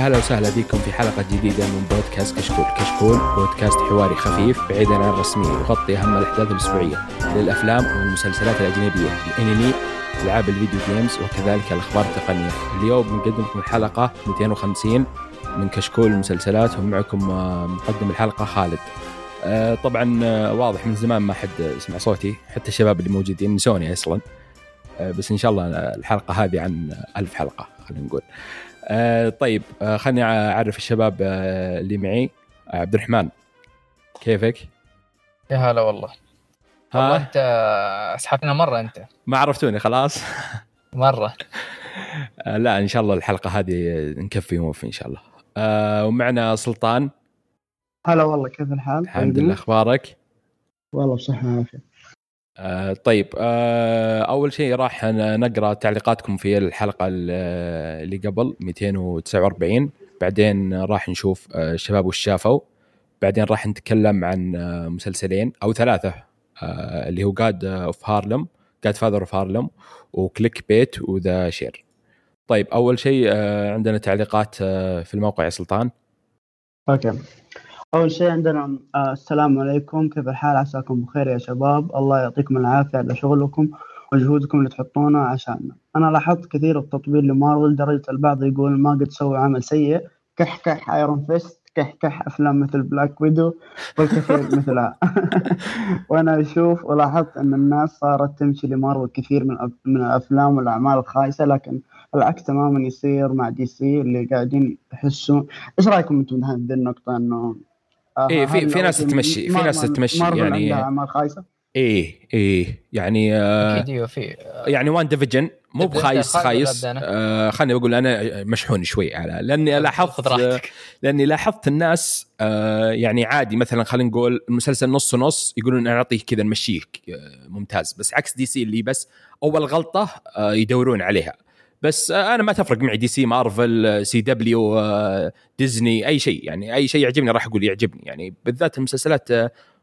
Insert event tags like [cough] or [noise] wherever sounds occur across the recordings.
هلا وسهلا بكم في حلقة جديدة من بودكاست كشكول. كشكول بودكاست حواري خفيف بعيدا عن الرسمية يغطي أهم الأحداث الأسبوعية للأفلام والمسلسلات الأجنبية الأنمي ألعاب الفيديو جيمز وكذلك الأخبار التقنية. اليوم بنقدم لكم الحلقة 250 من كشكول المسلسلات ومعكم آه، مقدم الحلقة خالد. آه، طبعا آه، واضح من زمان ما حد سمع صوتي حتى الشباب اللي موجودين نسوني أصلا. بس إن شاء الله الحلقة هذه عن ألف حلقة خلينا نقول. آه طيب آه خليني أعرف الشباب آه اللي معي. آه عبد الرحمن كيفك؟ يا هلا والله. ها؟ والله أنت اسحبنا مرة أنت. ما عرفتوني خلاص. مرة. [laughs] آه لا إن شاء الله الحلقة هذه نكفي ونوفي إن شاء الله. آه ومعنا سلطان. هلا والله كيف الحال؟ الحمد لله أخبارك؟ والله بصحة وعافية. آه طيب آه أول شيء راح نقرأ تعليقاتكم في الحلقة اللي قبل 249 بعدين راح نشوف آه الشباب وش شافوا. بعدين راح نتكلم عن مسلسلين أو ثلاثة اللي هو God of Harlem Godfather of Harlem و Clickbait و The Chair طيب أول شيء عندنا تعليقات في الموقع يا سلطان. Okay. أول شيء عندنا آه السلام عليكم كيف الحال؟ عساكم بخير يا شباب. الله يعطيكم العافية على شغلكم وجهودكم اللي تحطونه عشاننا. أنا لاحظت كثير التطبيل لمارفل لدرجة البعض يقول ما قد سوى عمل سيء. كح كح Iron Fist كح كح أفلام مثل Black Widow والكثير [laughs] مثلها. [laughs] وأنا أشوف ولاحظت أن الناس صارت تمشي لمارفل كثير من من الأفلام والأعمال الخايسة لكن العكس تماما يصير مع DC اللي قاعدين يحسون. إيش رأيكم أنتم بهذه النقطة؟ إنه إيه في في ناس تمشي في ناس تمشي يعني أعمال خايسة؟ إيه إيه يعني آه أكيد إيوه في يعني WandaVision مو بخايس خايس آه خليني بقول أنا مشحون شوي على لأني لاحظت لأني لاحظت الناس آه يعني عادي مثلا خلينا نقول المسلسل نص ونص يقولون أنا أعطيك كذا نمشيك آه ممتاز. بس عكس DC اللي بس أول غلطة آه يدورون عليها. بس أنا ما تفرق معي دي سي مارفل سي دبليو ديزني أي شيء. يعني أي شيء يعجبني راح أقول يعجبني. يعني بالذات المسلسلات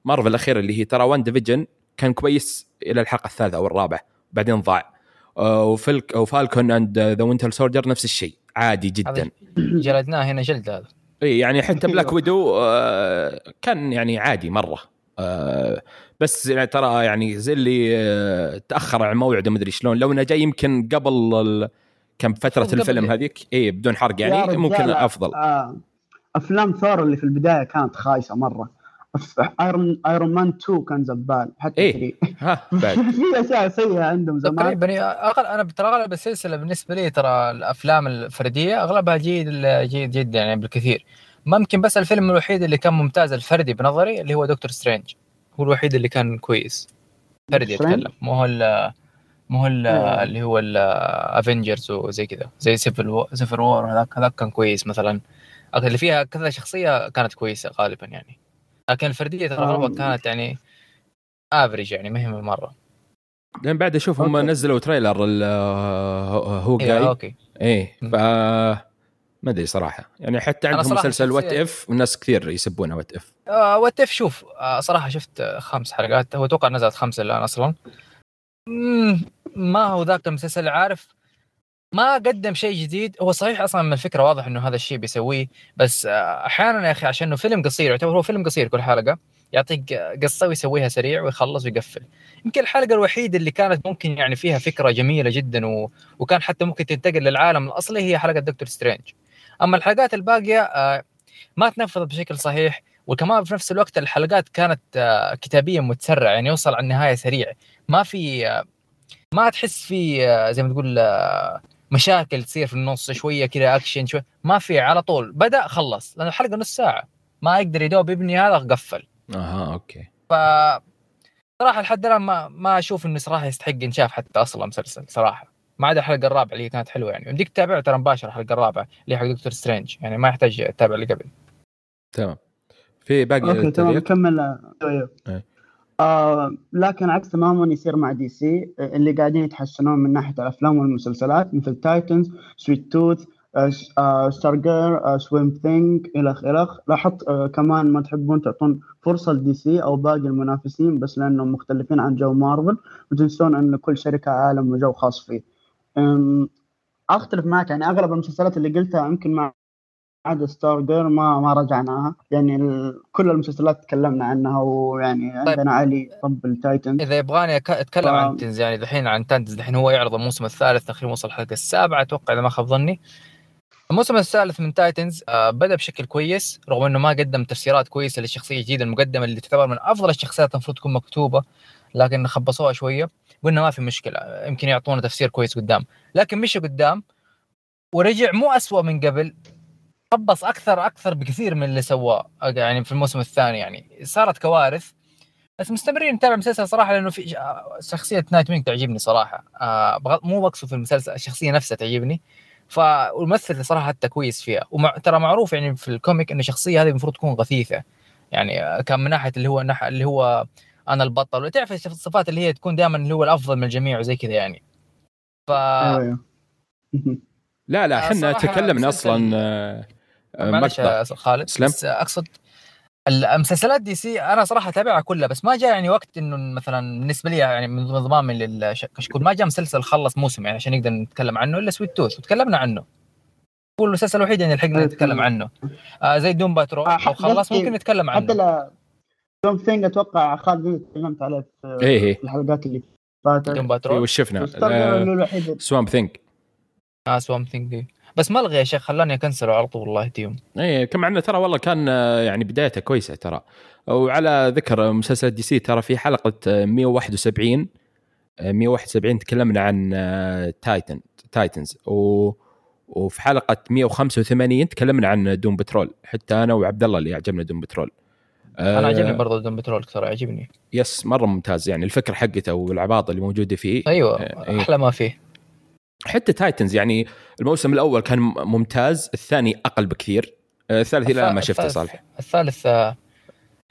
مارفل الأخيرة اللي هي ترى WandaVision كان كويس إلى الحلقة الثالثة أو الرابعة بعدين ضاع. وفلك أو Falcon and the Winter Soldier نفس الشيء عادي جدا. جلدناه هنا جلد هذا. إي يعني حتى [laughs] Black Widow كان يعني عادي مرة. بس يعني ترى يعني زي اللي تأخر عن موعده مدري شلون. لو إنه جاي يمكن قبل كم فترة الفيلم هذيك؟ اي بدون حرق يعني ممكن أفضل. آه. أفلام ثور اللي في البداية كانت خايسة مرة. Iron Iron Man 2 كان زبال حتى إيه؟ [laughs] ها [laughs] بعد. في أشياء سيئة عندهم زمان. يعني أغل... أنا ترى أغلب السلسلة بالنسبة لي ترى الأفلام الفردية أغلبها جيد جيد جدا يعني بالكثير. ممكن بس الفيلم الوحيد اللي كان ممتاز الفردي بنظري اللي هو Doctor Strange هو الوحيد اللي كان كويس. فردي أتكلم مو هو مو هو أيوة. اللي هو ال Avengers وزي كذا زي Civil و... Civil War هذاك هذاك كان كويس مثلا. اللي فيها كذا شخصية كانت كويسة غالبا يعني. لكن الفردية ترى غالبا كانت يعني average يعني ما هي مرة. لأن بعد أشوف هم نزلوا trailer هو جاي. إيه okay. إيه ف ما أدري صراحة. يعني حتى عندهم مسلسل What If والناس كثير يسبونها وات اف آه وات اف شوف آه صراحة شفت خمس حلقات. هو أتوقع نزلت خمسة الآن أصلا. ما هو ذاك المسلسل عارف؟ ما قدم شيء جديد. هو صحيح أصلا من الفكرة واضح إنه هذا الشيء بيسويه بس أحيانا يا أخي عشان إنه فيلم قصير يعتبر هو فيلم قصير كل حلقة يعطيك قصة ويسويها سريع ويخلص ويقفل. يمكن الحلقة الوحيدة اللي كانت ممكن يعني فيها فكرة جميلة جدا و... وكان حتى ممكن تنتقل للعالم الأصلي هي حلقة Doctor Strange. أما الحلقات الباقية آه، ما تنفذت بشكل صحيح وكمان في نفس الوقت الحلقات كانت آه، كتابيا متسرع يعني يوصل على النهاية سريع. ما في آه، ما تحس في زي ما تقول مشاكل تصير في النص شوية كذا اكشن شوي؟ ما في على طول. بدأ خلص لأن الحلقة نص ساعة. ما يقدر يدوب يبني هذا قفل. أها okay. ف صراحة لحد الآن ما ما أشوف انه صراحة يستحق ينشاف حتى أصلا مسلسل صراحة. ما عدا الحلقة الرابعة اللي كانت حلوة يعني. يمديك تتابع ترى مباشرة الحلقة الرابعة اللي حق Doctor Strange. يعني ما يحتاج تتابع اللي قبل. تمام. في باقي okay تمام. نكمل. أيه. آه لكن عكس تماما يصير مع DC اللي قاعدين يتحسنون من ناحية الأفلام والمسلسلات مثل Titans Sweet Tooth Stargirl Swamp Thing الخ الخ لاحظت آه كمان ما تحبون تعطون فرصة ل DC أو باقي المنافسين بس لأنهم مختلفين عن جو مارفل وتنسون إن كل شركة عالم وجو خاص فيه. أختلف معك يعني أغلب المسلسلات اللي قلتها يمكن مع عدا Stargirl ما ما رجعناها. يعني كل المسلسلات تكلمنا عنها ويعني طيب. عندنا علي طب ال Titans. إذا يبغاني أتكلم ف... عن Titans يعني الحين عن تنز الحين هو يعرض الموسم الثالث تقريبا وصل الحلقة السابعة أتوقع إذا ما خاب ظني. الموسم الثالث من Titans آه بدأ بشكل كويس رغم إنه ما قدم تفسيرات كويسة للشخصية الجديدة المقدمة اللي تعتبر من أفضل الشخصيات المفروض تكون مكتوبة لكن خبصوها شوية. قلنا ما في مشكلة يمكن يعطونا تفسير كويس قدام. لكن مشى قدام ورجع مو أسوأ من قبل خبص أكثر أكثر بكثير من اللي سواه يعني في الموسم الثاني يعني. صارت كوارث بس مستمرين نتابع المسلسل صراحة لأنه في شخصية Nightwing تعجبني صراحة. آه مو بقصد في المسلسل الشخصية نفسها تعجبني. فالممثل صراحة حتى كويس فيها وترى معروف يعني في ال comic إن الشخصية هذه المفروض تكون غثيثة. يعني كان من ناحية اللي هو نح... اللي هو أنا البطل. وتعرف الصفات اللي هي تكون دائما اللي هو الأفضل من الجميع وزي كذا يعني. ف أيوة. [laughs] لا لا إحنا تكلمنا أصلا آه، معلش يا خالد سلم. بس أقصد المسلسلات دي سي أنا صراحة أتابعها كلها بس ما جاء يعني وقت إنه مثلا بالنسبة لي يعني من انضمامي للكشكول ما جاء مسلسل خلص موسم يعني عشان نقدر نتكلم عنه إلا Sweet Tooth وتكلمنا عنه. هو المسلسل الوحيد يعني لحقنا نتكلم عنه. آه زي Doom Patrol آه لو خلص ممكن نتكلم عنه. حتى لا Doom Thing أتوقع خالد تكلمت عليه في, إيه،, إيه. الحلقات اللي فاتت. Doom Patrol وشفنا Swamp Thing آه Swamp Thing بس ما ألغي يا شيخ خلاني أ cancel له على طول الله يهديهم. اي كما انه ترى والله كان آه، يعني بدايته كويسة ترى. وعلى ذكر مسلسل DC ترى في حلقة 171 آه، 171 آه، تكلمنا عن Titan Titans. و وفي حلقة 185 تكلمنا عن Doom Patrol. حتى أنا وعبد الله اللي عجبنا Doom Patrol. أنا عجبني برضه Doom Patrol ترى عجبني yes مرة ممتاز. يعني الفكرة حقته والعباطة اللي موجودة فيه. أيوه إيه. أحلى ما فيه. حتى Titans يعني الموسم الأول كان ممتاز الثاني أقل بكثير. آه، الثالث لا ما شفته صالح. الثالث آه،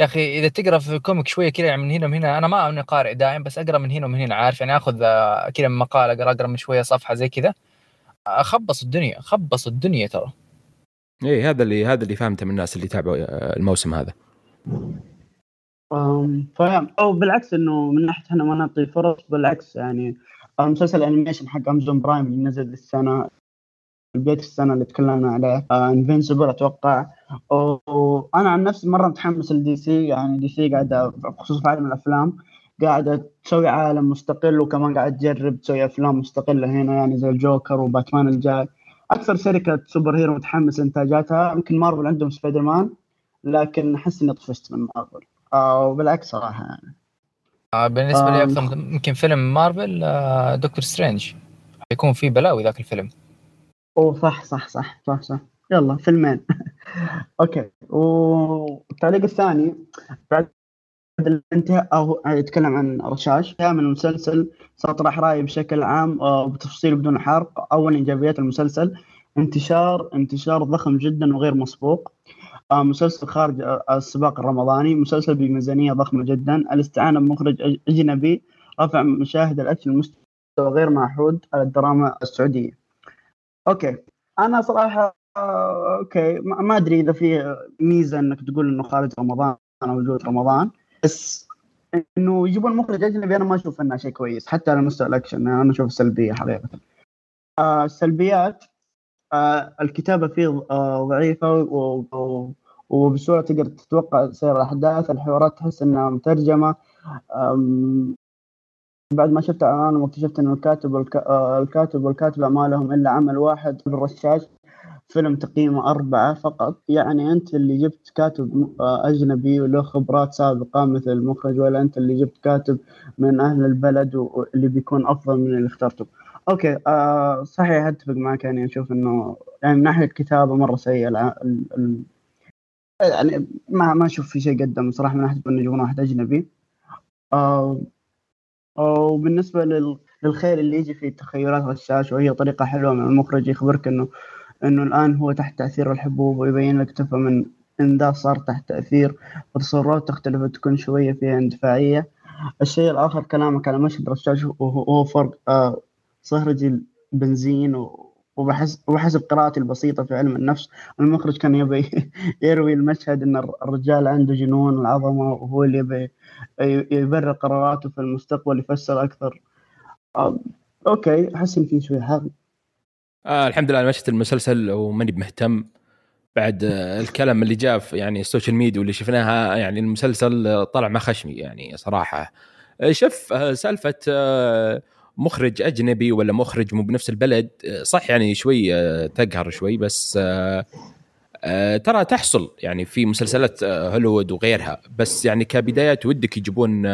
يا أخي إذا تقرأ في comic شوية كذا يعني من هنا ومن هنا أنا ما أني قارئ دائم بس أقرأ من هنا ومن هنا عارف؟ يعني آخذ آه، كذا من مقال أقرأ أقرأ من شوية صفحة زي كذا. خبص الدنيا خبص الدنيا ترى. إيه هذا اللي هذا اللي فهمته من الناس اللي تابعوا الموسم هذا. فاهم أو بالعكس إنه من ناحية إحنا ما نعطي فرص بالعكس يعني مسلسل ال animation حق Amazon Prime اللي نزل السنة بدايه السنة اللي تكلمنا عليه Invincible أتوقع. وأنا عن نفسي مرة متحمس ل DC يعني DC قاعدة بخصوص في عالم الأفلام قاعدة تسوي عالم مستقل وكمان قاعدة تجرب تسوي أفلام مستقلة هنا يعني زي الجوكر وباتمان الجاي. أكثر شركة superhero متحمس انتاجاتها يمكن مارفل عندهم سبايدر مان لكن أحس اني طفشت من مارفل آه وبالعكس صراحة يعني. آه، بالنسبة لي أكثر يمكن فيلم مارفل آه، Doctor Strange. يكون فيه بلاوي ذاك الفيلم. اوه صح صح صح صح صح. يلا فيلمين. [laughs] okay. والتعليق الثاني بعد الانتهاء أو يتكلم عن رشاش من المسلسل سأطرح رايي بشكل عام وبتفصيل آه، بدون حرق. اول ايجابيات المسلسل انتشار انتشار ضخم جدا وغير مسبوق. آه، مسلسل خارج السباق الرمضاني مسلسل بميزانية ضخمة جدا. الاستعانة بمخرج أجنبي رفع مشاهد الأكشن لمستوى غير معهود على الدراما السعودية. okay. أنا صراحة آه، okay ما أدري إذا في ميزة إنك تقول إنه خارج رمضان أو وجود رمضان بس إنه يجيبون مخرج أجنبي أنا ما أشوف إنه شيء كويس حتى على مستوى الأكشن. أنا أشوف سلبية حقيقة. آه السلبيات آه، الكتابة فيه آه، ضعيفة وبسهولة تقدر تتوقع سير الأحداث. الحوارات تحس إنها مترجمة. بعد ما شفت إعلان واكتشفت انه الكاتب. آه، الكاتب والكاتبة ما لهم إلا عمل واحد بالرشاش فيلم تقييمه أربعة فقط. يعني أنت اللي جبت كاتب أجنبي وله خبرات سابقة مثل المخرج ولا أنت اللي جبت كاتب من أهل البلد واللي بيكون أفضل من اللي اخترته. أوكي آه صحيح أتفق معك يعني أشوف إنه يعني من ناحية كتابه مرة سيء يعني ما ما أشوف في شيء قدم صراحة من ناحية إنه يجيبون واحد أجنبي. آه وبالنسبة لل للخير اللي يجي في تخيلات الشاشه وهي طريقة حلوة من المخرج يخبرك إنه إنه الآن هو تحت تأثير الحبوب ويبين لك تفهم إن ذا صار تحت تأثير وتصرفات تختلف تكون شوية فيها اندفاعية. الشيء الآخر كلامك على مشهد رشاش وهو فرق آه صهرج البنزين وبحسب وبحسب قراءتي البسيطة في علم النفس المخرج كان يبي [laughs] يروي المشهد أن الرجال عنده جنون العظمة وهو اللي يبي يبرر قراراته في المستقبل يفسر أكثر. آه، okay أحس إن في شوي حق آه الحمد لله أنا مشهد المسلسل وماني مهتم. بعد الكلام اللي جاء يعني ال social media واللي شفناها يعني المسلسل طلع مع خشمي يعني صراحة. شوف سالفة مخرج أجنبي ولا مخرج مو بنفس البلد صح يعني شوي تقهر شوي بس ترى تحصل يعني في مسلسلات هوليوود وغيرها. بس يعني كبدايات ودك يجيبون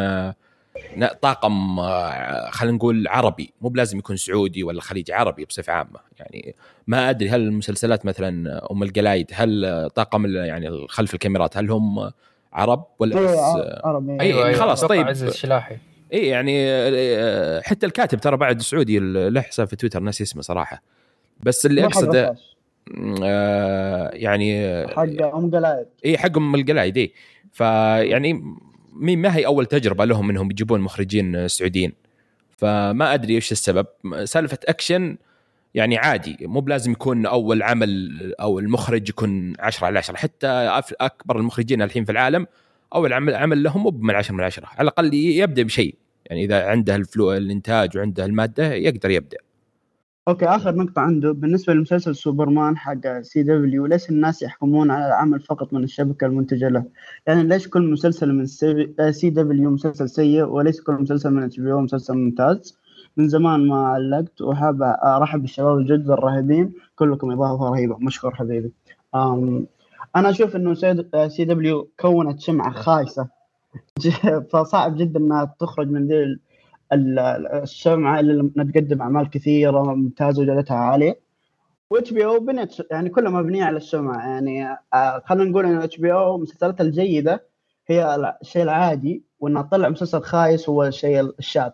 طاقم آه، خلينا نقول عربي. مو بلازم يكون سعودي ولا خليجي عربي بصفة عامة. يعني ما أدري هل المسلسلات مثلا أم القلايد هل طاقم يعني خلف الكاميرات هل هم عرب ولا بس عرب أي أيوة, أيوة خلاص طيب. عزيز الشلاحي. اي يعني آه، حتى الكاتب ترى بعد سعودي له حساب في تويتر ناس اسمه صراحة. بس اللي أقصده آه يعني حق أم قلايد. اي حق أم القلايد اي فيعني مين ما هي أول تجربة لهم إنهم يجيبون مخرجين سعوديين. فما أدري إيش السبب. سالفة أكشن يعني عادي مو بلازم يكون أول عمل أو المخرج يكون 10 على 10 حتى أكبر المخرجين الحين في العالم أول عمل عمل لهم مو من 10 من 10 على الأقل يبدأ بشيء. يعني إذا عنده ال flow الإنتاج وعنده المادة يقدر يبدأ okay آخر نقطة عنده بالنسبة لمسلسل سوبرمان حق CW ليش الناس يحكمون على العمل فقط من الشبكة المنتجة له؟ يعني ليش كل مسلسل من CW مسلسل سيء وليس كل مسلسل من HB مسلسل ممتاز؟ من زمان ما علقت وحاب أرحب بالشباب الجدد الرهيبين كلكم إضافة رهيبة مشكور حبيبي. أنا أشوف إنه CW كونت سمعة خايسة [laughs] فصعب جدا إنها تخرج من ذي السمعة اللي تقدم أعمال كثيرة ممتازة وجودتها عالية. و HBO بنت يعني كلها مبنية على السمعة. يعني آه، خلينا نقول إن HBO مسلسلاتها الجيدة هي الشيء العادي وإنها تطلع مسلسل خايس هو الشيء الشاذ.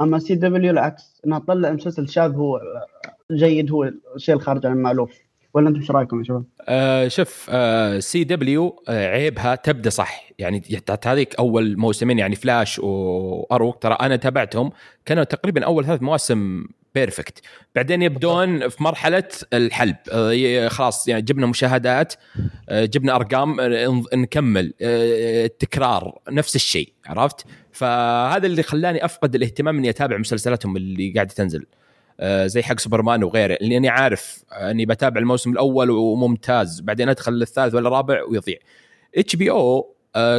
أما CW العكس إنها تطلع مسلسل شاذ هو جيد هو الشيء الخارج عن المألوف. ولا أنتم إيش رأيكم يا شباب؟ آه شوف آه CW آه عيبها تبدأ صح. يعني هذيك أول موسمين يعني Flash و Arrow ترى أنا تابعتهم كانوا تقريبا أول ثلاث مواسم perfect بعدين يبدون في مرحلة الحلب. آه خلاص يعني جبنا مشاهدات آه جبنا أرقام آه نكمل التكرار نفس الشيء عرفت؟ فهذا اللي خلاني أفقد الاهتمام إني أتابع مسلسلاتهم اللي قاعدة تنزل. زي حق سوبرمان وغيره لأني عارف أني بتابع الموسم الأول وممتاز بعدين أدخل للثالث ولا الرابع ويضيع. HBO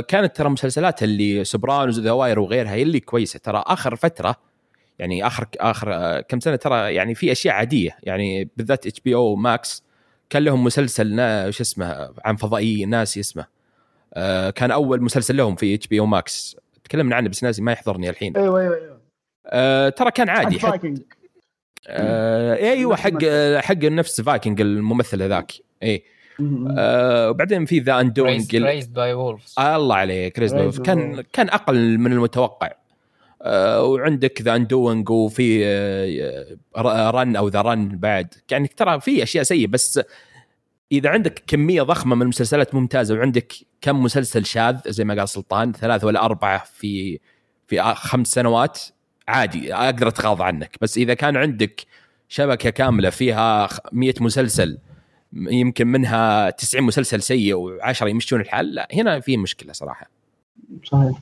كانت ترى مسلسلات اللي Sopranos The Wire وغيرها هي اللي كويسة. ترى آخر فترة يعني آخر آخر آه، كم سنة ترى يعني في أشياء عادية يعني بالذات HBO Max كان لهم مسلسل وش اسمه عن فضائي ناسي اسمه. آه، كان أول مسلسل لهم في HBO Max تكلمنا عنه بس ناسي ما يحضرني الحين. أيوه أيوه أيوه. ترى كان عادي حت... آه أيوه حق حق نفس Vikings الممثل هذاك. اي آه وبعدين في The Undoing Raised by Wolves الله عليك Raised by كان كان أقل من المتوقع. آه وعندك The Undoing وفي آه Run أو The Run بعد. يعني ترى في أشياء سيئة بس إذا عندك كمية ضخمة من المسلسلات ممتازة وعندك كم مسلسل شاذ زي ما قال سلطان ثلاثة ولا أربعة في في خمس سنوات عادي أقدر أتغاضى عنك. بس إذا كان عندك شبكة كاملة فيها 100 مسلسل يمكن منها 90 مسلسل سيء و10 يمشون الحال لا هنا في مشكلة صراحة. صحيح.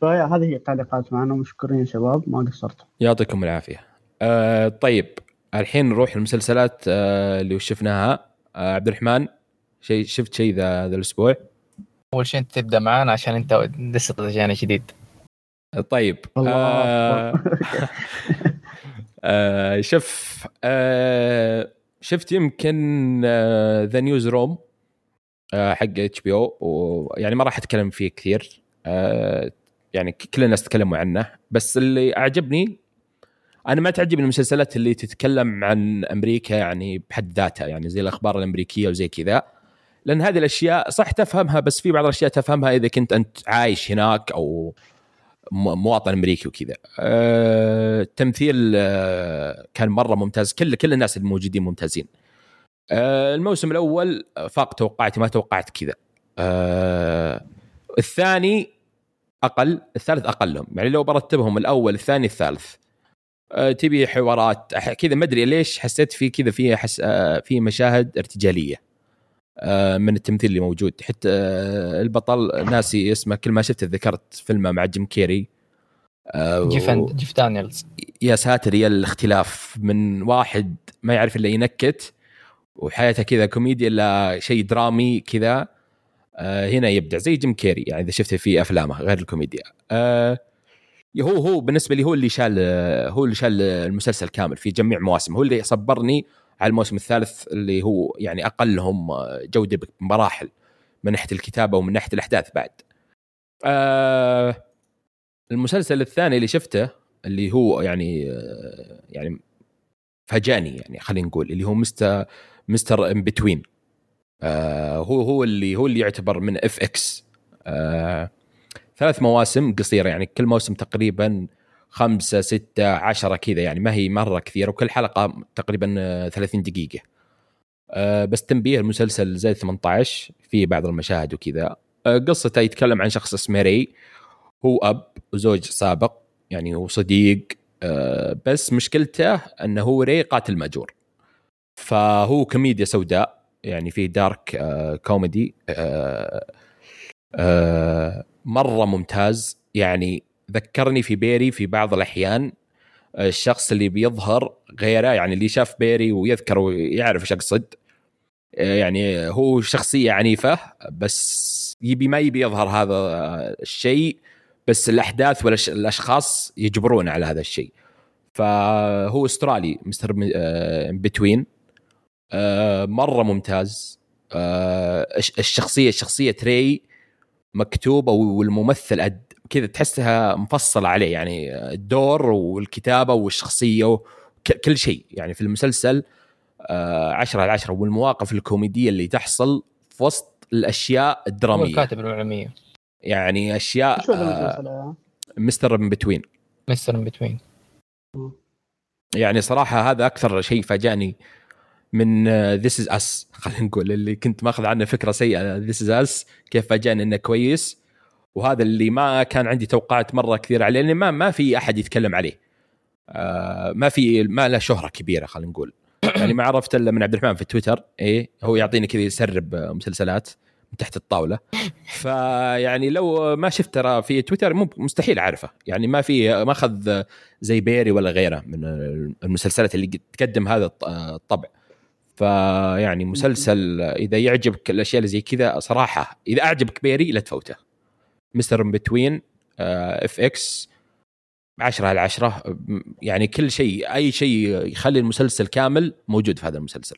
فهي هذه هي التعليقات معنا. مشكورين شباب ما قصرتوا يعطيكم العافية. أه طيب الحين نروح المسلسلات أه اللي شفناها. أه عبد الرحمن شيء شفت شيء ذا الأسبوع؟ أول شيء أنت تبدأ معانا عشان أنت لسه جاي جديد. طيب آه آه شوف آه شفت يمكن The Newsroom حق HBO ويعني ما راح أتكلم فيه كثير آه يعني كل الناس تكلموا عنه. بس اللي أعجبني أنا ما تعجبني المسلسلات اللي تتكلم عن أمريكا يعني بحد ذاتها يعني زي الأخبار الأمريكية وزي كذا. لأن هذه الأشياء صح تفهمها بس في بعض الأشياء تفهمها إذا كنت أنت عايش هناك أو مواطن أمريكي وكذا. أه التمثيل أه كان مرة ممتاز. كل كل الناس الموجودين ممتازين. أه الموسم الأول فاق توقعاتي ما توقعت كذا. الثاني أقل الثالث أقلهم. يعني لو برتبهم الأول الثاني الثالث. تبي حوارات كذا ما أدري ليش حسيت في كذا في حس في مشاهد ارتجالية. من التمثيل اللي موجود. حتى آه، البطل ناسي اسمه كل ما شفته ذكرت فيلمه مع جيم كيري. آه، جيف جيف دانييلز. يا ساتر يا الاختلاف. من واحد ما يعرف إلا ينكت وحياته كذا كوميديا إلا شيء درامي كذا. آه هنا يبدع زي جيم كيري يعني إذا شفته في أفلامه غير الكوميديا. آه هو هو بالنسبة لي هو اللي شال هو اللي شال المسلسل كامل في جميع مواسم هو اللي صبرني على الموسم الثالث اللي هو يعني أقلهم جودة بمراحل من ناحية الكتابة ومن ناحية الأحداث بعد. آه المسلسل الثاني اللي شفته اللي هو يعني آه يعني فاجأني يعني خلينا نقول اللي هو مستر Mr Inbetween آه هو هو اللي هو اللي يعتبر من FX آه ثلاث مواسم قصيرة يعني كل موسم تقريبا خمسة ستة عشرة كذا يعني ما هي مرة كثيرة وكل حلقة تقريبا 30 دقيقة. أه بس تنبيه المسلسل زي 18 في بعض المشاهد وكذا. أه قصته يتكلم عن شخص اسمه ري. هو أب وزوج سابق يعني هو صديق. بس مشكلته أنه هو ري قاتل مأجور. فهو كوميديا سوداء يعني في dark comedy مرة ممتاز. يعني ذكرني في Barry في بعض الأحيان الشخص اللي بيظهر غيره يعني اللي شاف Barry ويذكر ويعرف إيش اقصد يعني هو شخصية عنيفة بس يبي ما يبي يظهر هذا الشيء بس الأحداث والاشخاص يجبرون على هذا الشيء. فهو أسترالي مستر بتوين مرة ممتاز الشخصية الشخصيه تري مكتوبة والممثل كذا تحسها مفصلة عليه يعني الدور والكتابة والشخصية كل شيء. يعني في المسلسل آه، عشرة على عشرة والمواقف الكوميدية اللي تحصل في وسط الأشياء الدرامية. هو الكاتب العلمية يعني أشياء آه Mr Inbetween. Mr Inbetween. يعني صراحة هذا أكثر شيء فاجأني من This Is Us خلينا نقول اللي كنت ماخذ عنه فكرة سيئة This Is Us كيف فاجأني إنه كويس. وهذا اللي ما كان عندي توقعات مرة كثيرة عليه لأن ما ما في أحد يتكلم عليه. آه ما في ما له شهرة كبيرة خلينا نقول. [coughs] يعني ما عرفت إلا من عبد الرحمن في تويتر إيه هو يعطيني كذا يسرب مسلسلات من تحت الطاولة. [laughs] فيعني لو ما شفت ترى في تويتر مو مستحيل أعرفه. يعني ما في ما أخذ زي Barry ولا غيره من المسلسلات اللي تقدم هذا الطبع. فيعني مسلسل إذا يعجبك الأشياء اللي زي كذا صراحة إذا أعجبك Barry لا تفوته. Mr Inbetween FX 10 على 10 يعني كل شيء أي شيء يخلي المسلسل كامل موجود في هذا المسلسل.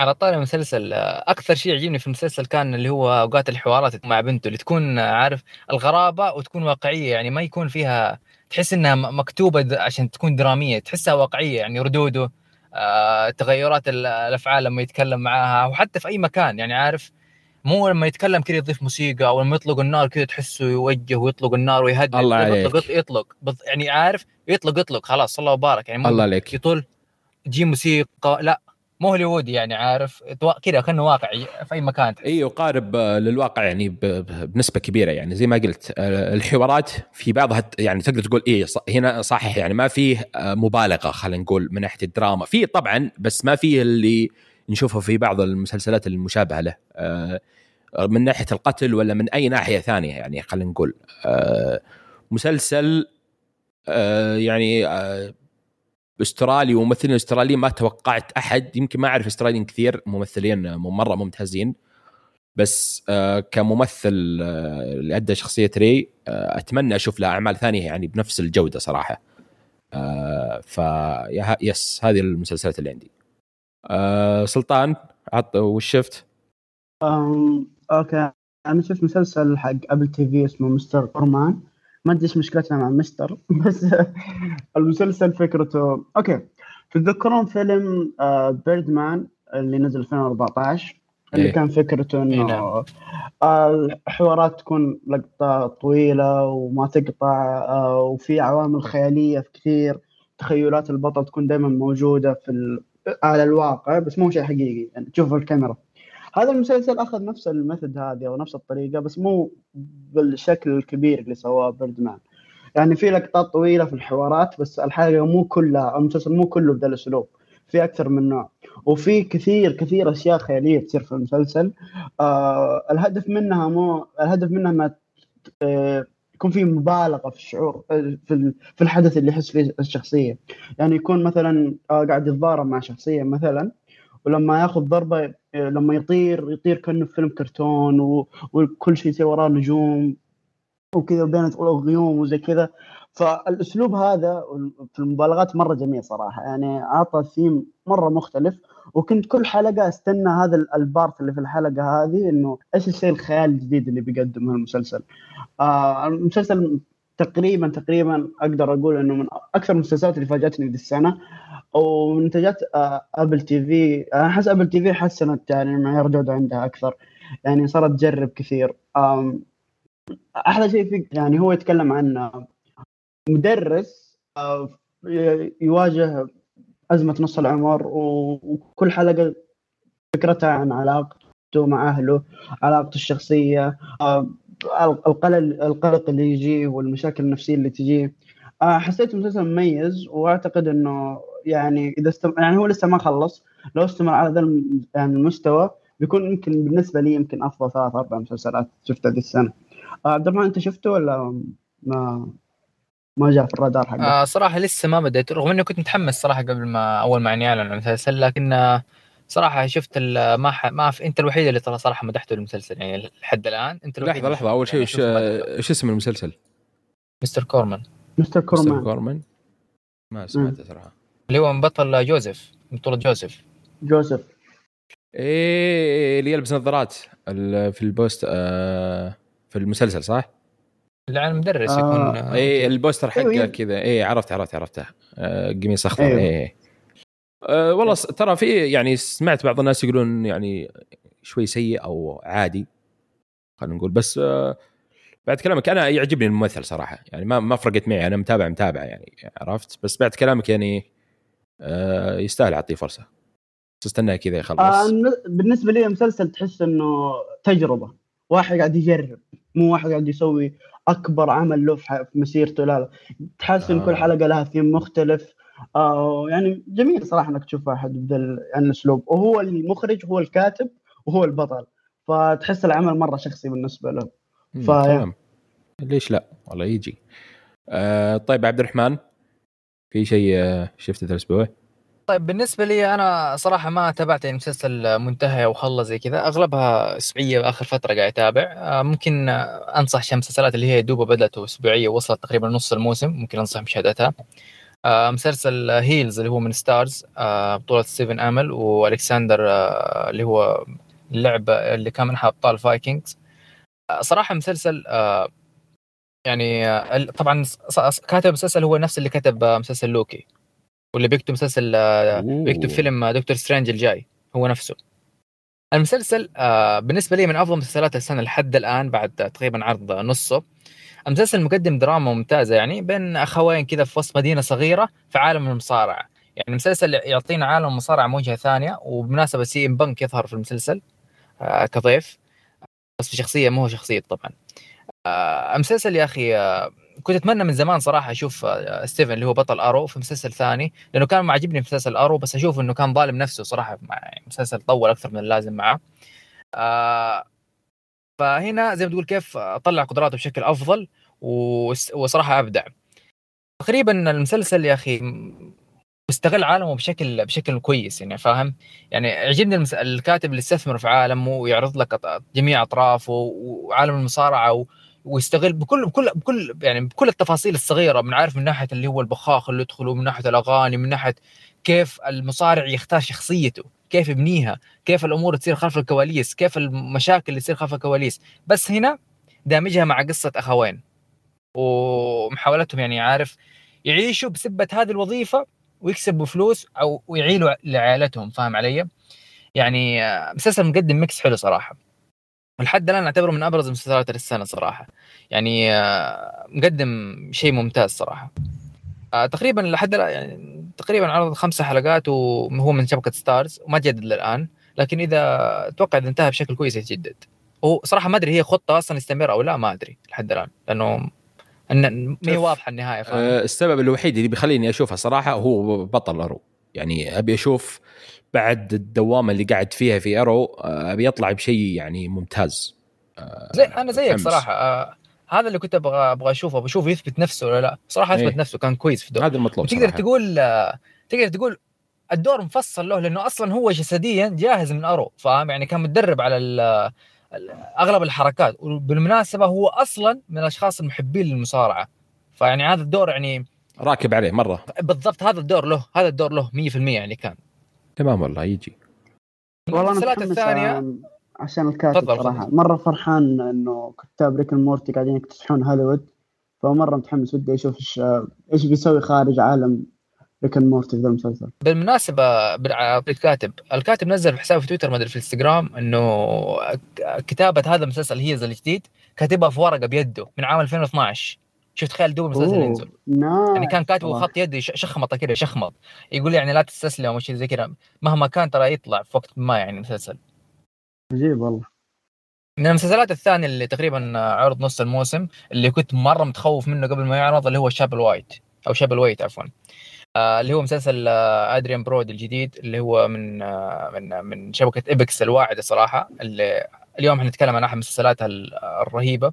على طاري المسلسل أكثر شيء يعجبني في المسلسل كان اللي هو أوقات الحوارات مع بنته اللي تكون عارف الغرابة وتكون واقعية يعني ما يكون فيها تحس إنها مكتوبة عشان تكون درامية تحسها واقعية يعني ردوده آه، تغيرات الأفعال لما يتكلم معاها وحتى في أي مكان يعني عارف مو لما يتكلم كذا يضيف موسيقى أو لما يطلق النار كذا تحسه يوجه ويطلق النار ويهدد الله عليك. يطلق يطلق. يعني عارف؟ يطلق يطلق خلاص الله يبارك يعني الله عليك. يطول تجي موسيقى لا مو هوليوودي يعني عارف؟ كذا كأنه واقعي في أي مكان أيوه قارب للواقع يعني بنسبة كبيرة يعني. زي ما قلت الحوارات في بعضها يعني تقدر تقول إيه هنا صحيح يعني ما فيه مبالغة خلينا نقول من ناحية الدراما. في طبعا بس ما فيه اللي نشوفه في بعض المسلسلات المشابهة له. من ناحية القتل ولا من أي ناحية ثانية يعني خلينا نقول. مسلسل يعني أسترالي وممثلين أستراليين ما توقعت أحد. يمكن ما أعرف أستراليين كثير ممثلين مرة ممتازين. بس آه كممثل آه اللي أدى شخصية ري آه أتمنى أشوف له أعمال ثانية يعني بنفس الجودة صراحة. آه ف يس هذه المسلسلات اللي عندي. آه سلطان عط وش شفت؟ okay أنا شفت مسلسل حق Apple TV اسمه Mr. Corman ما أدري إيش مشكلتنا مع Mr. [laughs] بس المسلسل فكرته okay تتذكرون فيلم Birdman آه، اللي نزل 2014 اللي إيه. كان فكرته إنه إيه نعم. الحوارات تكون لقطة طويلة وما تقطع آه، وفي عوامل خيالية كثير تخيلات البطل تكون دائما موجودة في على الواقع بس مو شيء حقيقي. يعني تشوف الكاميرا. هذا المسلسل أخذ نفس الميثود هذه أو نفس الطريقة بس مو بالشكل الكبير اللي سواه بيردمان. يعني في لقطات طويلة في الحوارات بس الحلقة مو كلها المسلسل مو كله بهذا الأسلوب. في أكثر من نوع. وفي كثير كثير أشياء خيالية تصير في المسلسل. آه الهدف منها مو الهدف منها ما آه يكون في مبالغة في الشعور آه، في في الحدث اللي يحس فيه الشخصية. يعني يكون مثلا آه قاعد يتضارب مع شخصية مثلا ولما يأخذ ضربة لما يطير يطير كأنه فيلم كرتون وكل شيء يصير وراه نجوم وكذا بين غيوم وزي كذا. فالأسلوب هذا في المبالغات مرة جميل صراحة. يعني أعطى ثيم مرة مختلف. وكنت كل حلقة أستنى هذا البارت اللي في الحلقة هذه إنه إيش الشيء الخيال الجديد اللي بيقدمه المسلسل. آه المسلسل تقريبا تقريبا أقدر أقول إنه من أكثر المسلسلات اللي فاجأتني ذي السنة. ومنتجات آه Apple TV أحس Apple TV حسنت يعني معيار جوده عندها أكثر. يعني صارت تجرب كثير. أحلى شيء فيه يعني هو يتكلم عن مدرس آه، يواجه أزمة نص العمر وكل حلقه فكرتها عن علاقته مع أهله علاقته الشخصية آه، القلق القلق اللي يجيه والمشاكل النفسية اللي تجيه آه، حسيت المسلسل مميز وأعتقد إنه يعني إذا استم... يعني هو لسه ما خلص لو استمر على ذا يعني المستوى بيكون يمكن بالنسبة لي يمكن أفضل ثلاث أربع مسلسلات شفتها هذه السنة. عبد الرحمن أنت شفته ولا ما ما جاء في الرادار حقك؟ آه صراحة لسه ما بديت رغم إني كنت متحمس صراحة قبل ما أول ما يعني أعلن عن المسلسل لكن صراحة شفت ما ح... ما ف... أنت الوحيد اللي ترى صراحة مدحته المسلسل يعني لحد الآن. أنت الوحيد لحظة لحظة أول شيء إيش إيش اسم المسلسل؟ Mr. Corman. Mr. Corman Mr. Corman. ما سمعته صراحة. اللي هو بطل جوزيف بطولة جوزيف. جوزيف. إيه اللي يلبس نظارات في ال post آه في المسلسل صح؟ اللي عن المدرس آه يكون آه اي ال poster حقه أيوة. كذا. اي عرفت عرفت عرفته. آه قميص أخضر. أيوة. اي أه والله ترى في يعني سمعت بعض الناس يقولون يعني شوي سيء أو عادي خلينا نقول. بس أه بعد كلامك أنا يعجبني الممثل صراحة. يعني ما ما فرقت معي. أنا متابع متابع يعني عرفت. بس بعد كلامك يعني أه يستاهل أعطيه فرصة. تستناه كذا يخلص. آه بالنسبة لي المسلسل تحس إنه تجربة. واحد قاعد يجرب مو واحد قاعد يسوي أكبر عمل له في مسيرته. لا لا. تحس ان آه. كل حلقة لها ثيم مختلف. آه يعني جميل صراحة إنك تشوف واحد يعني الاسلوب وهو المخرج هو الكاتب وهو البطل. فتحس العمل مرة شخصي بالنسبة له. ف تمام. ليش لا؟ والله يجي. آه طيب عبد الرحمن في شيء آه، شفته الأسبوع؟ طيب بالنسبة لي أنا صراحة ما تابعت يعني مسلسل منتهي أو خلص زي كذا. أغلبها أسبوعية آخر فترة قاعد أتابع. آه، ممكن أنصح شي مسلسلات اللي هي دوبا بدأت أسبوعية وصلت تقريبا نص الموسم ممكن أنصح بمشاهدتها آه، مسلسل Heels اللي هو من Starz آه، بطولة ستيفن أميل وألكسندر اللي هو اللعبة اللي كان من أبطال Vikings. صراحة مسلسل يعني طبعا كاتب المسلسل هو نفس اللي كتب مسلسل لوكي. واللي بيكتب مسلسل آه، بيكتب فيلم Doctor Strange الجاي هو نفسه. المسلسل آه، بالنسبة لي من أفضل مسلسلات السنة لحد الآن بعد تقريبا عرض نصه. المسلسل مقدم دراما ممتازة يعني بين أخوين كذا في وسط مدينة صغيرة في عالم المصارعة. يعني المسلسل يعطينا عالم المصارعة من وجهة ثانية وبمناسبة CM Punk يظهر في المسلسل آه، كضيف. بس في شخصية مو شخصيه طبعا. المسلسل يا أخي كنت أتمنى من زمان صراحة أشوف آه، ستيفن اللي هو بطل Arrow في مسلسل ثاني لأنه كان معجبني في مسلسل Arrow بس أشوف إنه كان ظالم نفسه صراحة مع مسلسل طول أكثر من اللازم معه آه فهنا زي ما تقول كيف أطلع قدراته بشكل أفضل وصراحة أبدع تقريبا المسلسل يا أخي مستغل عالمه بشكل بشكل كويس يعني فاهم يعني عجبني. الكاتب اللي استثمر في عالمه ويعرض لك جميع أطرافه وعالم المصارعة ويستغل بكل بكل بكل يعني بكل التفاصيل الصغيرة من عارف من ناحية اللي هو البخاخ اللي يدخله من ناحية الأغاني من ناحية كيف المصارع يختار شخصيته كيف يبنيها كيف الأمور تصير خلف الكواليس كيف المشاكل اللي تصير خلف الكواليس. بس هنا دامجها مع قصة أخوين. ومحاولتهم يعني عارف يعيشوا بسبة هذه الوظيفة ويكسبوا فلوس أو ويعيلوا لعائلتهم فاهم علي؟ يعني مسلسل مقدم mix حلو صراحة. ولحد الان أعتبره من أبرز مسلسلات السنة صراحة. يعني آه، مقدم شيء ممتاز صراحة. آه، تقريبا لحد يعني تقريبا عرض خمسة حلقات وهو من شبكة Starz وما جدد للان لكن إذا أتوقع إذا انتهى بشكل كويس يتجدد هو صراحة ما أدري هي خطة أصلا يستمر أو لا ما أدري لحد الآن. لأنه ان ما هي واضحة النهاية فاهم؟ أه السبب الوحيد اللي بيخليني أشوفها صراحة هو بطل Arrow. يعني أبي أشوف بعد الدوامة اللي قاعد فيها في Arrow آه، أبي اطلع بشيء يعني ممتاز. آه، زي أنا زيك صراحة آه هذا اللي كنت أبغى أبغى أشوفه بشوف يثبت نفسه ولا لا. صراحة اثبت إيه؟ نفسه كان كويس في الدور. هذا المطلوب تقدر تقول آه تقدر تقول الدور مفصل له لأنه أصلا هو جسديا جاهز من ارو فاهم؟ يعني كان متدرب على أغلب الحركات. وبالمناسبة هو أصلا من الأشخاص المحبين للمصارعة. فيعني هذا الدور يعني راكب عليه مرة. بالضبط هذا الدور له هذا الدور له 100% يعني كان. تمام والله يجي. والله أنا الثانية؟ عشان الكاتب صراحة. مرة فرحان إنه كتاب Rick Morty قاعدين يكتسحون هوليوود فمره متحمس ودي أشوف إيش إيش بيسوي خارج عالم Rick Morty في ذا المسلسل. بالمناسبة بالكاتب الكاتب. نزل في حسابه في تويتر ما أدري في الإنستغرام إنه كتابة هذا المسلسل هي الجديد كاتبها في ورقة بيده من عام 2012 شفت تخيل دوب المسلسل ينزل. يعني كان كاتبه خط يدي شخمطه كذا شخمط. يقول يعني لا تستسلم أو شيء زي كذا. مهما كان ترى يطلع في وقت ما يعني مسلسل عجيب والله. من المسلسلات الثانية اللي تقريبا عرض نص الموسم اللي كنت مرة متخوف منه قبل ما يعرض اللي هو Chapelwaite أو Chapelwaite عفوا. آه اللي هو مسلسل آه أدريان برود الجديد اللي هو من آه من من شبكة Epix الواعدة صراحة اللي اليوم حنتكلم عن أحد مسلسلاتها الرهيبة.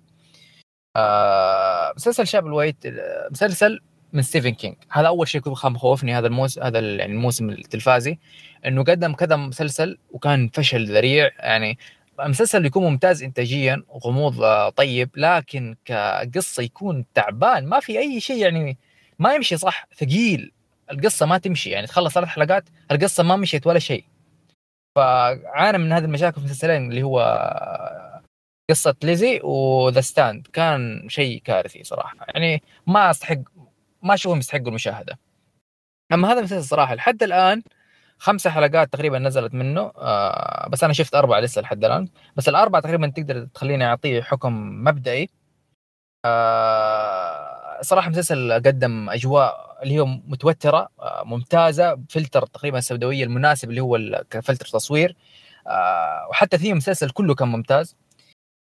آه مسلسل Chapelwaite مسلسل من ستيفن كينج. هذا أول شيء كنت مخوفني هذا الموسم هذا يعني الموسم التلفازي إنه قدم كذا مسلسل وكان فشل ذريع. يعني المسلسل يكون ممتاز انتاجيا وغموض آه، طيب لكن كقصة يكون تعبان ما في أي شيء يعني ما يمشي صح ثقيل. القصة ما تمشي يعني تخلص ثلاث حلقات القصة ما مشيت ولا شيء. فعانى من هذه المشاكل في المسلسلين اللي هو قصة ليزي و The Stand. كان شيء كارثي صراحة. يعني ما استحق ما أشوفهم يستحقوا المشاهدة. أما هذا المسلسل صراحة لحد الآن خمسة حلقات تقريبا نزلت منه. آه بس أنا شفت أربعة لسه لحد الآن. بس الأربعة تقريبا تقدر تخليني اعطيه حكم مبدئي. آه صراحة مسلسل قدم أجواء اللي هي متوترة آه ممتازة. بفلتر تقريبا السوداوية المناسب اللي هو كفلتر تصوير. آه وحتى ثيم المسلسل كله كان ممتاز.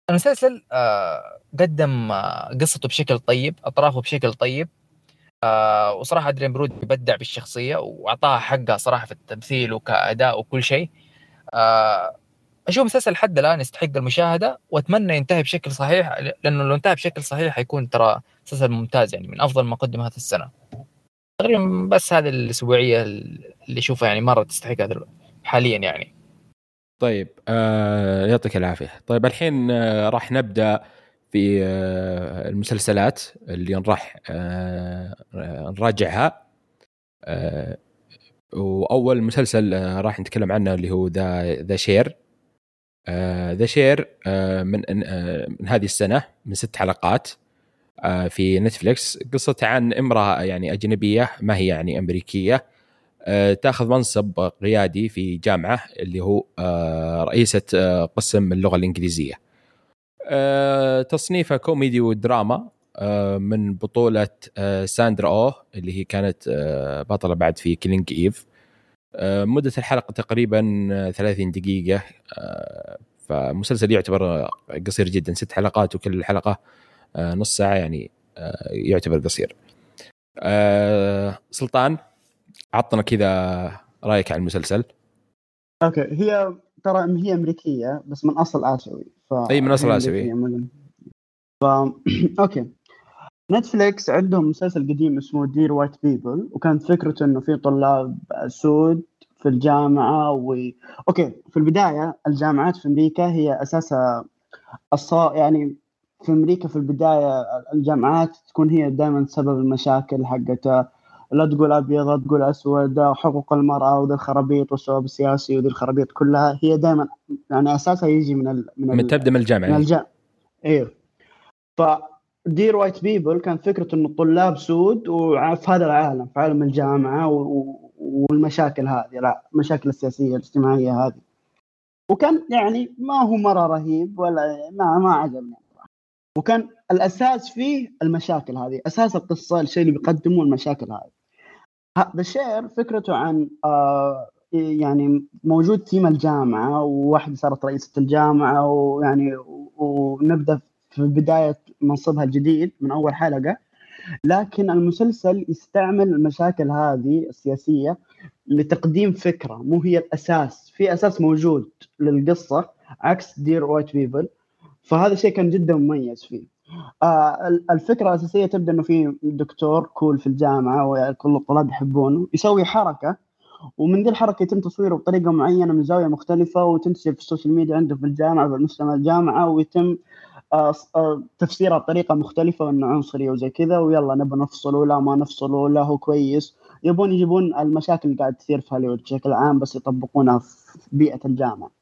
المسلسل آه قدم آه قصته بشكل طيب أطرافه بشكل طيب آه وصراحة أدريان برود يبدع بالشخصية وأعطاها حقها صراحة في التمثيل وكأداء وكل شيء. أشوف مسلسل لحد الآن يستحق المشاهدة وأتمنى ينتهي بشكل صحيح لأنه لو انتهى بشكل صحيح حيكون ترى مسلسل ممتاز يعني من أفضل ما قدم هذه السنة. تقريبا بس هذه الأسبوعية اللي أشوفها يعني مرة تستحق هذا حاليا يعني. طيب آه يعطيك العافية. طيب الحين آه راح نبدأ في آه المسلسلات اللي راح آه نراجعها. آه وأول مسلسل آه راح نتكلم عنه اللي هو The The Chair. The Chair من آه من هذه السنة من ست حلقات آه في نتفليكس. قصته عن امرأة يعني أجنبية ما هي يعني أمريكية آه تاخذ منصب قيادي في جامعة اللي هو آه رئيسة آه قسم اللغة الإنجليزية. آه تصنيفه كوميدي ودراما آه من بطولة آه ساندرا أوه اللي هي كانت آه بطلة بعد في Killing Eve. آه مدة الحلقة تقريبا 30 دقيقة. آه فمسلسل يعتبر قصير جدا. ست حلقات وكل حلقة آه نص ساعة يعني آه يعتبر قصير. آه سلطان عطنا كذا رأيك عن المسلسل. okay هي ترى هي أمريكية بس من أصل آسيوي ف... إي من أصل آسيوي. ف... [clears throat] okay. نتفليكس عندهم مسلسل قديم اسمه Dear White People وكانت فكرته إنه في طلاب سود في الجامعة و okay في البداية الجامعات في أمريكا هي أساسها الصا يعني في أمريكا في البداية الجامعات تكون هي دائما سبب المشاكل حقتها. لا تقول أبيض لا تقول أسود حقوق المرأة وذي الخرابيط والشباب السياسي وذي الخرابيط كلها هي دائما يعني أساسها يجي من ال من, من تبدا من الجامعة. من الجامعة. أيوه ف Dear White People كان فكرة انه الطلاب سود وفي هذا العالم في عالم الجامعة والمشاكل هذه لا المشاكل السياسية الاجتماعية هذه. وكان يعني ما هو مرة رهيب ولا ما ما عجبني. وكان الأساس فيه المشاكل هذه أساس القصة الشيء اللي بيقدمه المشاكل هذه. The Chair فكرته عن آه يعني موجود ثيم الجامعة وواحدة صارت رئيسة الجامعة ويعني ونبدأ في بداية منصبها الجديد من أول حلقة. لكن المسلسل يستعمل المشاكل هذه السياسية لتقديم فكرة مو هي الأساس. في أساس موجود للقصة عكس Dear White People فهذا الشيء كان جدا مميز فيه. آه الفكرة الأساسية تبدأ إنه في دكتور كول في الجامعة وكل الطلاب يحبونه يسوي حركة ومن ذي الحركة يتم تصويره بطريقة معينة من زاوية مختلفة وتنتشر في ال social media عنده في الجامعة في مجتمع الجامعة ويتم آه، آه، تفسيرها بطريقة مختلفة وإنه عنصري وزي كذا ويلا نبى نفصله لا ما نفصله لا هو كويس يبون يجيبون المشاكل اللي قاعد تصير في هوليوود بشكل عام بس يطبقونها في بيئة الجامعة.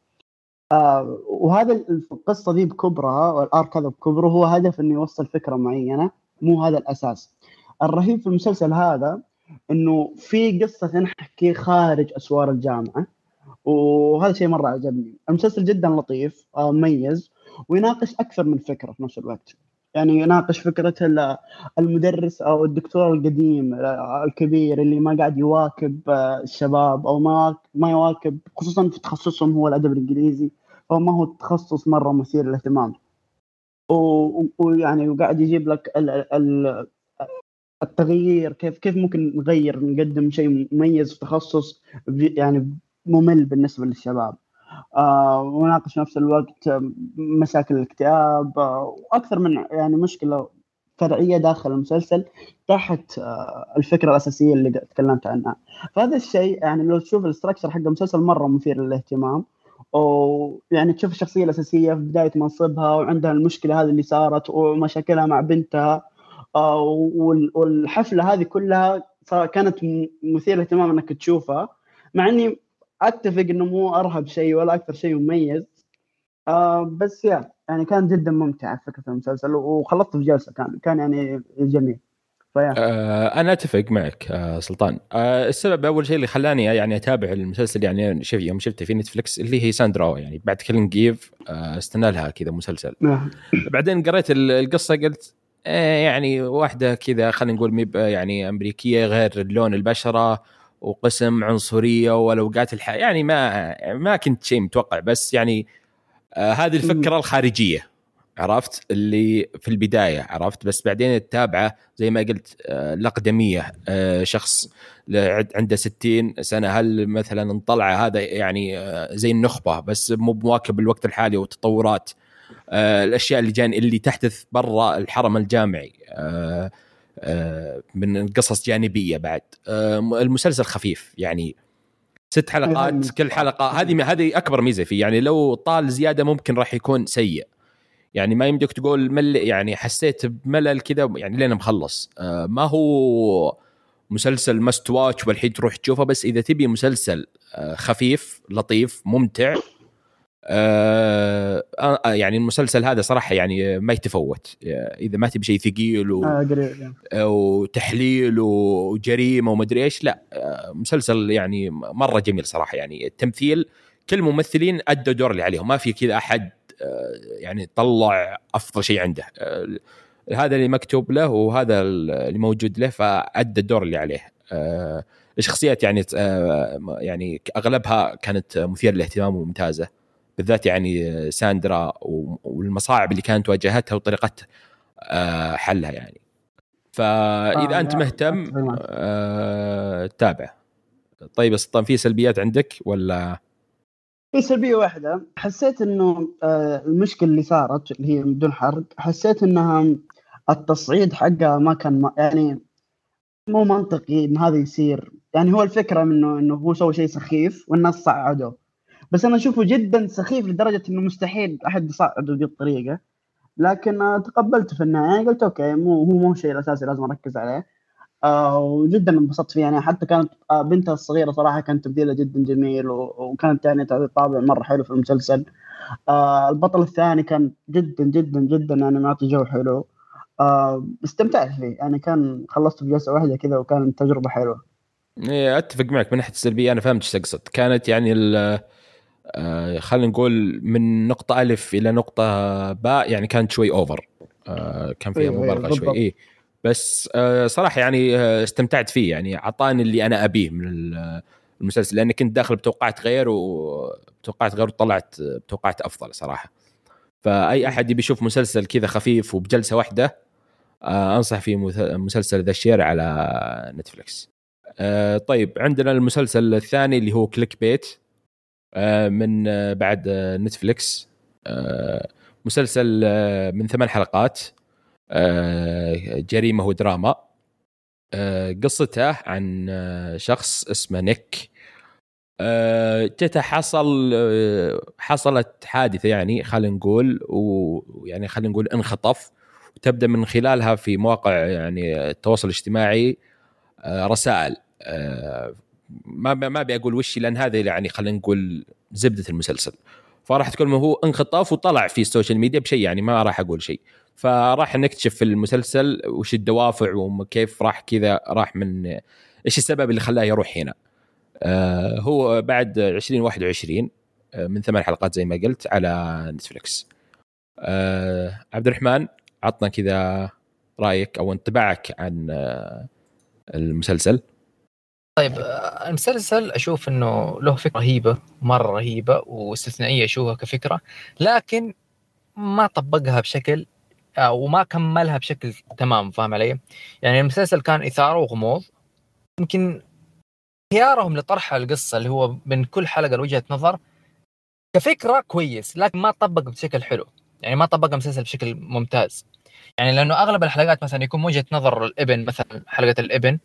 آه وهذا القصة دي بكبرها والآرك هذا بكبره هو هدف إنه يوصل فكرة معينة مو هذا الأساس. الرهيب في المسلسل هذا إنه في قصة تنحكي خارج أسوار الجامعة وهذا شيء مرة عجبني. المسلسل جدا لطيف آه مميز ويناقش أكثر من فكرة في نفس الوقت. يعني يناقش فكرة المدرس أو الدكتور القديم الكبير اللي ما قاعد يواكب الشباب أو ما ما يواكب خصوصا في تخصصهم هو الأدب الإنجليزي فما هو تخصص مرة مثير للاهتمام. ويعني وقاعد يجيب لك التغيير كيف كيف ممكن نغير نقدم شيء مميز في تخصص يعني ممل بالنسبة للشباب. آه، وناقش في نفس الوقت مشاكل الاكتئاب آه، وأكثر من يعني مشكلة فرعية داخل المسلسل تحت آه، الفكرة الأساسية اللي تكلمت عنها. فهذا الشيء يعني لو تشوف الاستراكشر حق المسلسل مرة مثير للاهتمام ويعني تشوف الشخصية الأساسية في بداية منصبها وعندها المشكلة هذه اللي صارت ومشاكلها مع بنتها والحفلة هذه كلها كانت مثيرة للاهتمام إنك تشوفها مع إني أتفق إنه مو أرهب شيء ولا أكثر شيء مميز. آه بس يا يعني كان جدا ممتع فكرة المسلسل وخلصت في جلسة كان كان يعني جميل. آه أنا أتفق معك آه سلطان. آه السبب أول شيء اللي خلاني يعني أتابع المسلسل يعني شوف يوم شفته في نتفلكس اللي هي ساندرا يعني بعد كلين جيف آه استنى لها كذا مسلسل. نعم. بعدين قريت القصة قلت آه يعني واحدة كذا خلينا نقول ميب يعني أمريكية غير لون البشرة وقسم عنصرية والاوقات الح... يعني ما ما كنت شيء متوقع بس يعني آه هذه الفكرة الخارجية عرفت؟ اللي في البداية عرفت؟ بس بعدين تتابعه زي ما قلت آه الاقدميه آه شخص عنده 60 سنة. هل مثلا انطلع هذا يعني آه زي النخبة بس مو مواكب الوقت الحالي والتطورات آه الأشياء اللي جان اللي تحدث برا الحرم الجامعي آه، من قصص جانبية بعد. آه، المسلسل خفيف يعني ست حلقات كل حلقة. هذه هذه أكبر ميزة فيه يعني لو طال زيادة ممكن راح يكون سيء. يعني ما يمديك تقول مل يعني حسيت بملل كذا يعني لين مخلص. آه، ما هو مسلسل مست واتش والحين تروح تشوفه بس إذا تبي مسلسل خفيف لطيف ممتع آه،, آه يعني المسلسل هذا صراحة يعني ما يتفوت. إذا ما تبي شيء ثقيل و... آه وتحليل وجريمة ومدري إيش لا. آه مسلسل يعني مرة جميل صراحة يعني. التمثيل كل الممثلين أدوا الدور اللي عليهم. ما في كذا أحد آه يعني طلع أفضل شيء عنده. آه هذا اللي مكتوب له وهذا اللي موجود له فأدى الدور اللي عليه. آه الشخصيات يعني يعني أغلبها كانت مثيرة للاهتمام وممتازة. بالذات يعني ساندرا والمصاعب اللي كانت واجهتها وطريقة آه، حلها يعني. فإذا آه أنت مهتم آه تابع. طيب يا سلطان في سلبيات عندك ولا؟ في سلبية واحدة. حسيت إنه المشكلة اللي صارت اللي هي بدون حرق حسيت إنها التصعيد حقها ما كان ما يعني مو منطقي إن هذا يصير. يعني هو الفكرة منه إنه هو سوى شيء سخيف والناس صعدوه. بس أنا أشوفه جدا سخيف لدرجة إنه مستحيل أحد يصعده بهذه الطريقة. لكن تقبلته في النهاية قلت أوكي مو هو مو الشيء الأساسي لازم أركز عليه. آه وجدا انبسطت فيه. يعني حتى كانت آه بنتها الصغيرة صراحة كانت تمثيلها جدا جميل وكانت يعني تعطي طابع مرة حلو في المسلسل. آه البطل الثاني كان جدا جدا جدا يعني معطي جو حلو. آه استمتعت فيه. يعني كان خلصت في جلسة واحدة كذا وكانت تجربة حلوة. إيه أتفق معك من ناحية السلبية. أنا فهمت إيش تقصد. كانت يعني آه خلينا نقول من نقطة ألف إلى نقطة باء يعني كانت شوي أوفر آه كان فيها أيوة مبالغة شوي. إيه. بس آه صراحة يعني استمتعت فيه. يعني أعطاني اللي أنا أبيه من المسلسل لأني كنت داخل بتوقعات غير وتوقعات غير وطلعت بتوقعات أفضل صراحة. فأي أحد يبي يشوف مسلسل كذا خفيف وبجلسة واحدة آه أنصح فيه مسلسل The Chair على نتفلكس آه طيب عندنا المسلسل الثاني اللي هو Clickbait. من آه، بعد آه، نتفليكس مسلسل من ثمان حلقات. جريمة ودراما قصته عن شخص اسمه نيك. آه، جته حصل آه، حصلت حادثة يعني خلينا نقول ويعني خلينا نقول انخطف. وتبدا من خلالها في مواقع يعني التواصل الاجتماعي آه، رسائل. ما ما ابي أقول وش لأن هذا يعني خلينا نقول زبدة المسلسل. فراح تكون هو انخطف وطلع في ال social media بشيء يعني ما راح أقول شيء. فراح نكتشف في المسلسل وش الدوافع وكيف راح كذا راح من إيش السبب اللي خلاه يروح هنا. آه هو بعد 2021 آه من ثمان حلقات زي ما قلت على نتفلكس آه عبد الرحمن عطنا كذا رأيك أو انطباعك عن آه المسلسل. طيب آه، المسلسل أشوف إنه له فكرة رهيبة مرة رهيبة واستثنائية أشوفها كفكرة لكن ما طبقها بشكل آه، وما كملها بشكل تمام فاهم علي؟ يعني المسلسل كان إثارة وغموض يمكن خيارهم لطرح القصة اللي هو من كل حلقة لوجهه نظر كفكرة كويس لكن ما طبق بشكل حلو يعني ما طبق المسلسل بشكل ممتاز يعني لأنه أغلب الحلقات مثلا يكون وجهة نظر الإبن مثلا حلقة الإبن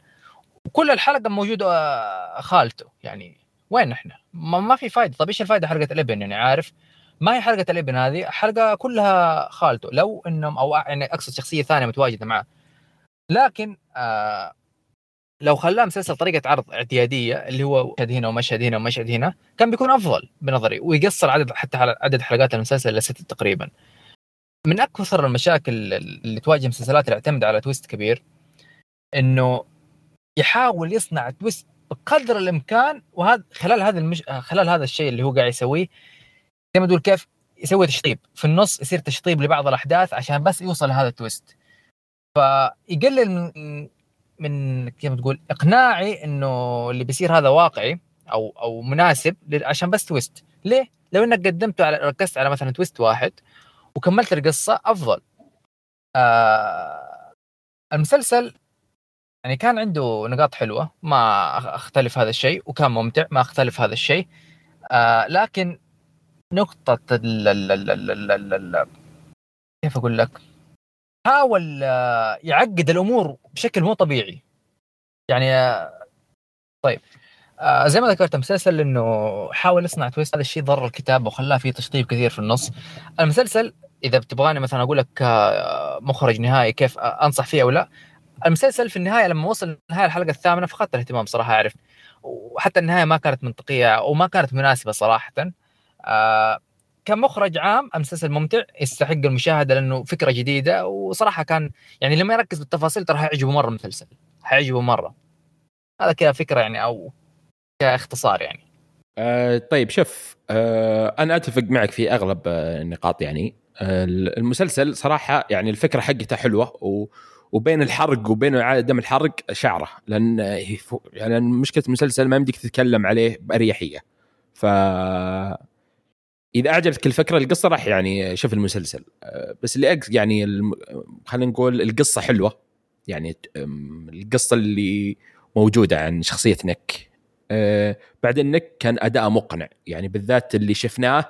وكل الحلقة موجوده آه، خالته. يعني وين إحنا؟ ما في فائده طيب إيش الفائده حلقة الإبن؟ يعني عارف؟ ما هي حلقة الإبن هذه. حلقة كلها خالته. لو إنهم أو يعني أقصد شخصية ثانية متواجدة معه. لكن آه لو خلاه مسلسل طريقة عرض اعتيادية اللي هو مشهد هنا ومشهد هنا ومشهد هنا كان بيكون أفضل بنظري. ويقصر عدد حتى عدد حلقات المسلسل لست تقريبا. من أكثر المشاكل اللي تواجه المسلسلات اللي تعتمد على تويست كبير إنه يحاول يصنع twist بقدر الإمكان وهذا خلال هذا المش... خلال هذا الشيء اللي هو قاعد يسويه زي ما تقول كيف يسوي تشطيب. في النص يصير تشطيب لبعض الأحداث عشان بس يوصل لهذا ال twist فيقلل من من كيف تقول إقناعي إنه اللي بيصير هذا واقعي أو أو مناسب عشان بس twist ليه؟ لو إنك قدمته على ركزت على مثلا twist واحد وكملت القصة أفضل. آه المسلسل يعني كان عنده نقاط حلوة ما أختلف هذا الشيء وكان ممتع ما أختلف هذا الشيء آه لكن نقطة ال ال ال ال ال ال كيف أقول لك؟ حاول آه، يعقد الأمور بشكل مو طبيعي. يعني آه، طيب آه، زي ما ذكرت المسلسل إنه حاول يصنع تويست هذا الشيء ضر الكتاب وخلاه فيه تشطيب كثير في النص. المسلسل إذا بتبغاني مثلا أقول لك مخرج نهائي كيف أنصح فيه أو لا المسلسل في النهاية لما وصل نهاية الحلقة الثامنة فقدت الاهتمام صراحة أعرف. وحتى النهاية ما كانت منطقية وما كانت مناسبة صراحة. آه كمخرج عام المسلسل ممتع يستحق المشاهدة لأنه فكرة جديدة. وصراحة كان يعني لما يركز بالتفاصيل ترى حيعجبه مرة المسلسل حيعجبه مرة. هذا كذا فكره يعني أو كاختصار يعني. آه طيب شوف آه أنا أتفق معك في أغلب آه النقاط يعني. آه المسلسل صراحة يعني الفكرة حقته حلوة و وبين الحرق وبين عدم الحرق شعره لأن يعني مشكلة المسلسل ما يمديك تتكلم عليه بأريحية. ف إذا أعجبتك الفكرة القصة راح يعني شوف المسلسل. آه، بس اللي يعني خلينا نقول القصة حلوة. يعني القصة اللي موجودة عن شخصية نك آه، بعدين نك كان أداء مقنع. يعني بالذات اللي شفناه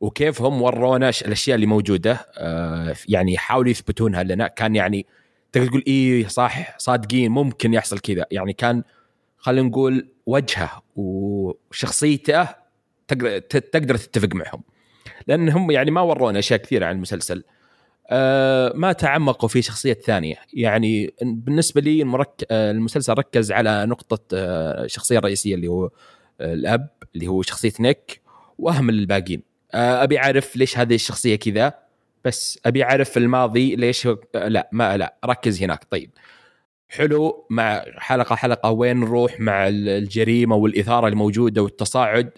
وكيف هم ورونا الأشياء اللي موجودة آه، يعني حاولوا يثبتونها لنا. كان يعني تقدر تقول إيه صح صادقين ممكن يحصل كذا. يعني كان خلينا نقول وجهه وشخصيته تقدر تتفق معهم. لأن هم يعني ما ورونا أشياء كثيرة عن المسلسل. آه ما تعمقوا في شخصية ثانية. يعني بالنسبة لي المرك... آه المسلسل ركز على نقطة آه الشخصية الرئيسية اللي هو آه الأب اللي هو شخصية نيك واهمل الباقيين. أبي أعرف ليش هذه الشخصية كذا؟ بس أبي أعرف الماضي ليش لا ما لا ركز هناك. طيب. حلو. مع حلقه حلقة وين نروح مع الجريمة والإثارة الموجودة والتصاعد؟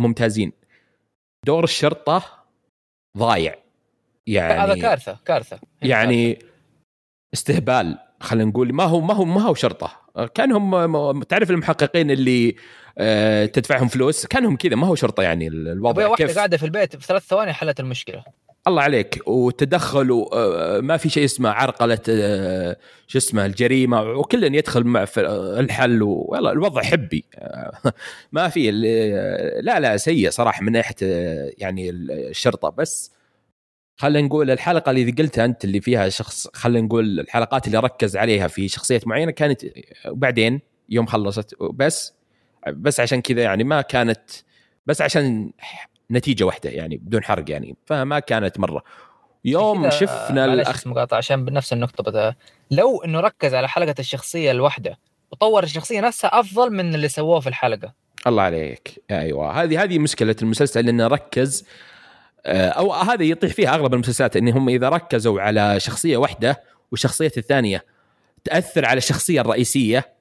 ممتازين. دور الشرطة ضايع. يعني هذا كارثة كارثة. يعني. استهبال خلينا نقول. ما هو ما هو ما هو شرطة. كانهم تعرف المحققين اللي آه، تدفعهم فلوس؟ كانهم كذا. ما هو شرطة يعني الوضع. واحدة كيف؟ قاعدة في البيت في ثلاث ثواني حلت المشكلة. الله عليك. وتدخلوا آه، ما في شيء اسمه عرقلة آه، شو اسمه الجريمة وكل يدخل مع الحل والله الوضع حبي. [laughs] ما في لا لا سيء صراحة من ناحية يعني الشرطة. بس خلينا نقول الحلقة اللي قلتها أنت اللي فيها شخص خلينا نقول الحلقات اللي ركز عليها في شخصيه معينة كانت وبعدين يوم خلصت. بس بس عشان كذا يعني ما كانت بس عشان نتيجة واحدة يعني بدون حرق يعني فما كانت مرة. يوم شفنا الاخ مقاطعه عشان بنفس النقطة بدا لو إنه ركز على حلقة الشخصية الواحدة وطور الشخصية نفسها أفضل من اللي سووه في الحلقة. الله عليك. أيوه. هذه هذه مشكلة المسلسل إنه ركز آه، أو هذا يطيح فيها أغلب المسلسلات انهم إذا ركزوا على شخصية واحدة والشخصية الثانية تأثر على الشخصية الرئيسية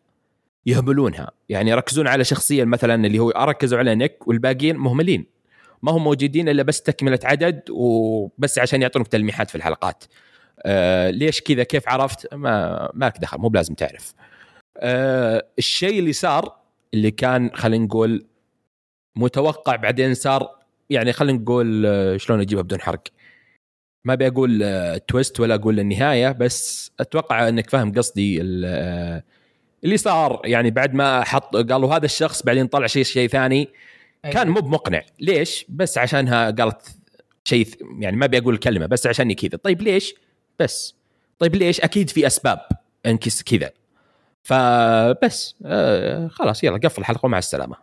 يهملونها. يعني يركزون على شخصية مثلا اللي هو ركزوا على نيك والباقيين مهملين. ما هم موجودين إلا بس تكملة عدد وبس عشان يعطونك تلميحات في الحلقات. آه ليش كذا؟ كيف عرفت؟ ما مالك دخل مو بلازم تعرف. آه الشيء اللي صار اللي كان خلينا نقول متوقع بعدين صار يعني خلينا نقول آه، شلون اجيبها بدون حرق؟ ما أبي أقول تويست ولا أقول النهاية بس أتوقع إنك فاهم قصدي آه، اللي صار يعني بعد ما حط قالوا هذا الشخص بعدين طلع شيء شيء ثاني. أيوة. كان مو بمقنع. ليش؟ بس عشانها قالت شيء يعني ما أبي أقول الكلمة بس عشاني كذا. طيب ليش؟ بس. طيب ليش؟ أكيد في أسباب انكس كذا. فبس. آه خلاص يلا قفل الحلقة ومع السلامة.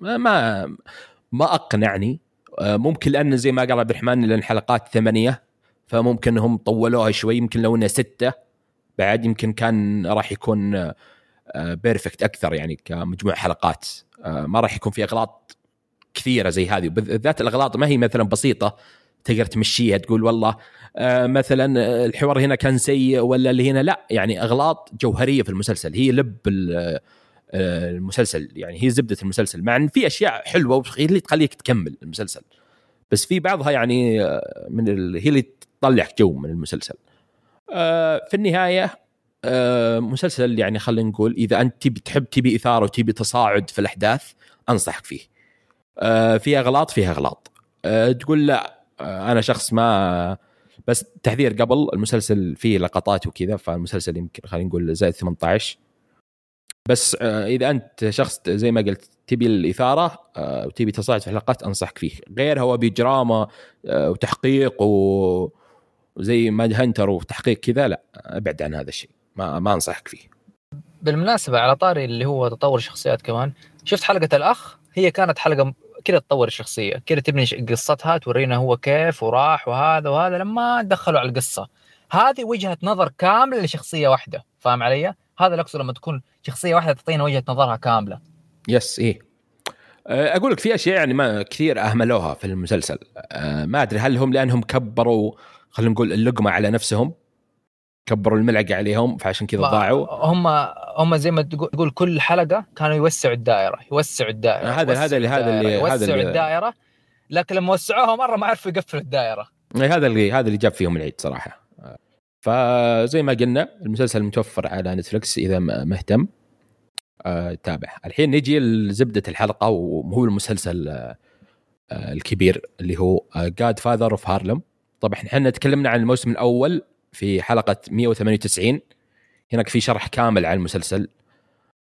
ما ما أقنعني. آه ممكن لأن زي ما قال عبد الرحمن لأن الحلقات ثمانية فممكن هم طولوها شوي يمكن لو انها ستة. بعد يمكن كان راح يكون بيرفكت آه، أكثر يعني كمجموع حلقات. آه، ما راح يكون في إغلاط. كثيرة زي هذه. بالذات الأغلاط ما هي مثلا بسيطة. تقدر تمشيها تقول والله آه، مثلا الحوار هنا كان سيء ولا اللي هنا لا. يعني أغلاط جوهرية في المسلسل. هي لب المسلسل. يعني هي زبدة المسلسل. مع إن في أشياء حلوة اللي تخليك تكمل المسلسل. بس في بعضها يعني من هي اللي تطلعك جو من المسلسل. في النهاية آه، مسلسل يعني خلينا نقول إذا أنت تبي تحب تبي إثارة وتبي تصاعد في الأحداث أنصحك فيه. آه، فيها اغلاط فيها اغلاط. آه، تقول لا أنا شخص ما بس تحذير قبل المسلسل فيه لقطات وكذا فالمسلسل يمكن خلينا نقول زائد 18 بس إذا أنت شخص زي ما قلت تبي الإثارة وتبي تصاعد في الحلقات أنصحك فيه. غير هو بدراما وتحقيق وزي ماد هنتر وتحقيق كذا لا أبعد عن هذا الشيء. ما ما أنصحك فيه. بالمناسبة على طاري اللي هو تطور الشخصيات كمان شفت حلقة الأخ؟ هي كانت حلقة كذا تطور الشخصية كذا تبني قصتها تورينا هو كيف وراح وهذا وهذا لما دخلوا على القصة. هذه وجهة نظر كاملة لشخصية واحدة فاهم علي؟ هذا اللي اقصد لما تكون شخصية واحدة تعطينا وجهة نظرها كاملة. يس إيه. أه، أقول لك في أشياء يعني ما كثير أهملوها في المسلسل. أه، ما أدري هل هم لأنهم كبروا خلينا نقول اللقمة على نفسهم كبروا الملعقه عليهم فعشان كذا ضاعوا. هم هم زي ما تقول كل حلقة كانوا يوسعوا الدائرة يوسعوا الدائرة هذا هذا اللي هذا اللي يوسعوا الدائرة لكن لما وسعوها مرة ما عرفوا يقفلوا الدائرة. هذا اللي هذا اللي جاب فيهم العيد صراحة. فزي ما قلنا المسلسل متوفر على نتفلكس إذا مهتم. آه، تابع. الحين نجي لزبدة الحلقة وهو المسلسل آه، الكبير اللي هو Godfather of Harlem طبعا إحنا تكلمنا عن الموسم الأول في حلقة 198 هناك في شرح كامل عن المسلسل.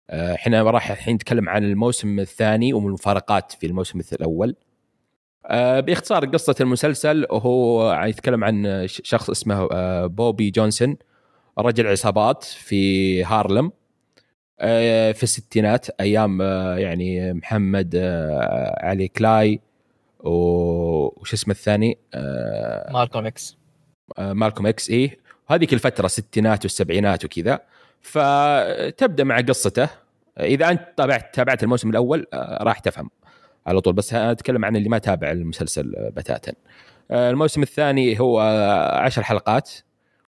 آه، إحنا راح الحين نتكلم عن الموسم الثاني والمفارقات في الموسم الأول. آه، باختصار قصة المسلسل هو يتكلم عن شخص اسمه آه، بامبي جونسون رجل عصابات في هارلم. في الستينات أيام يعني محمد علي كلاي وش اسمه الثاني؟ مالكوم إكس آه، مالكوم إكس إي. هذيك الفترة الستينات والسبعينات وكذا. فتبدأ مع قصته. إذا أنت تابعت تابعت الموسم الأول آه، راح تفهم على طول. بس أتكلم عن اللي ما تابع المسلسل بتاتا. آه، الموسم الثاني هو عشر حلقات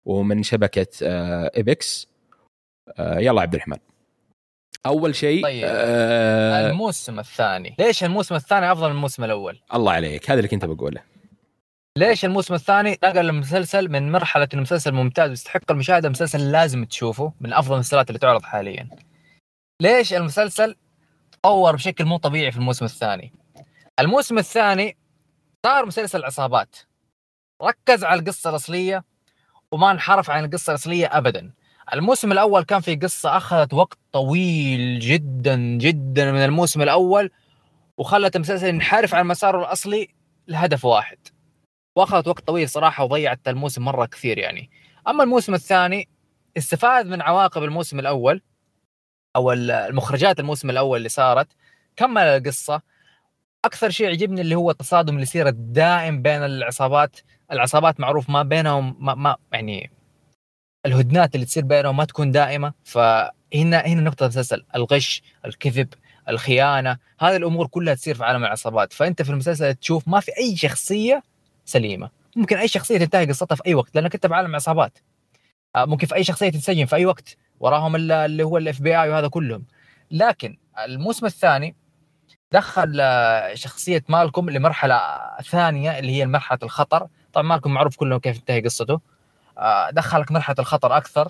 ومن شبكة إيبكس. يلا عبد الرحمن. أول شيء طيب آه الموسم الثاني. ليش الموسم الثاني أفضل من الموسم الأول؟ الله عليك. هذا اللي كنت بقوله. ليش الموسم الثاني نقل المسلسل من مرحلة إنه مسلسل ممتاز ويستحق المشاهدة؟ مسلسل لازم تشوفه من أفضل المسلسلات اللي تعرض حاليا. ليش المسلسل تطور بشكل مو طبيعي في الموسم الثاني؟ الموسم الثاني صار مسلسل عصابات ركز على القصة الأصلية وما انحرف عن القصة الأصلية ابدا. الموسم الأول كان في قصة أخذت وقت طويل جدا جدا من الموسم الأول وخلت المسلسل ينحرف عن مساره الأصلي لهدف واحد. واخذت وقت طويل صراحة وضيعت الموسم مرة كثير يعني. أما الموسم الثاني استفاد من عواقب الموسم الأول أو المخرجات الموسم الأول اللي صارت. كمل القصة. أكثر شيء عجبني اللي هو التصادم اللي يصير الدائم بين العصابات. العصابات معروف ما بينهم ما, ما يعني الهدنات اللي تصير بينهم ما تكون دائمة. فهنا هنا نقطة المسلسل الغش الكذب الخيانة. هذه الأمور كلها تصير في عالم العصابات. فأنت في المسلسل تشوف ما في أي شخصية سليمة. ممكن أي شخصية تنتهي قصتها في أي وقت لانك انت في عالم عصابات آه، ممكن في أي شخصية تتسجن في أي وقت وراهم اللي هو ال FBI وهذا كلهم. لكن الموسم الثاني دخل آه، شخصية مالكم لمرحلة ثانية اللي هي مرحلة الخطر. طبعا مالكم معروف كلهم كيف انتهي قصته. آه، دخلك مرحلة الخطر أكثر.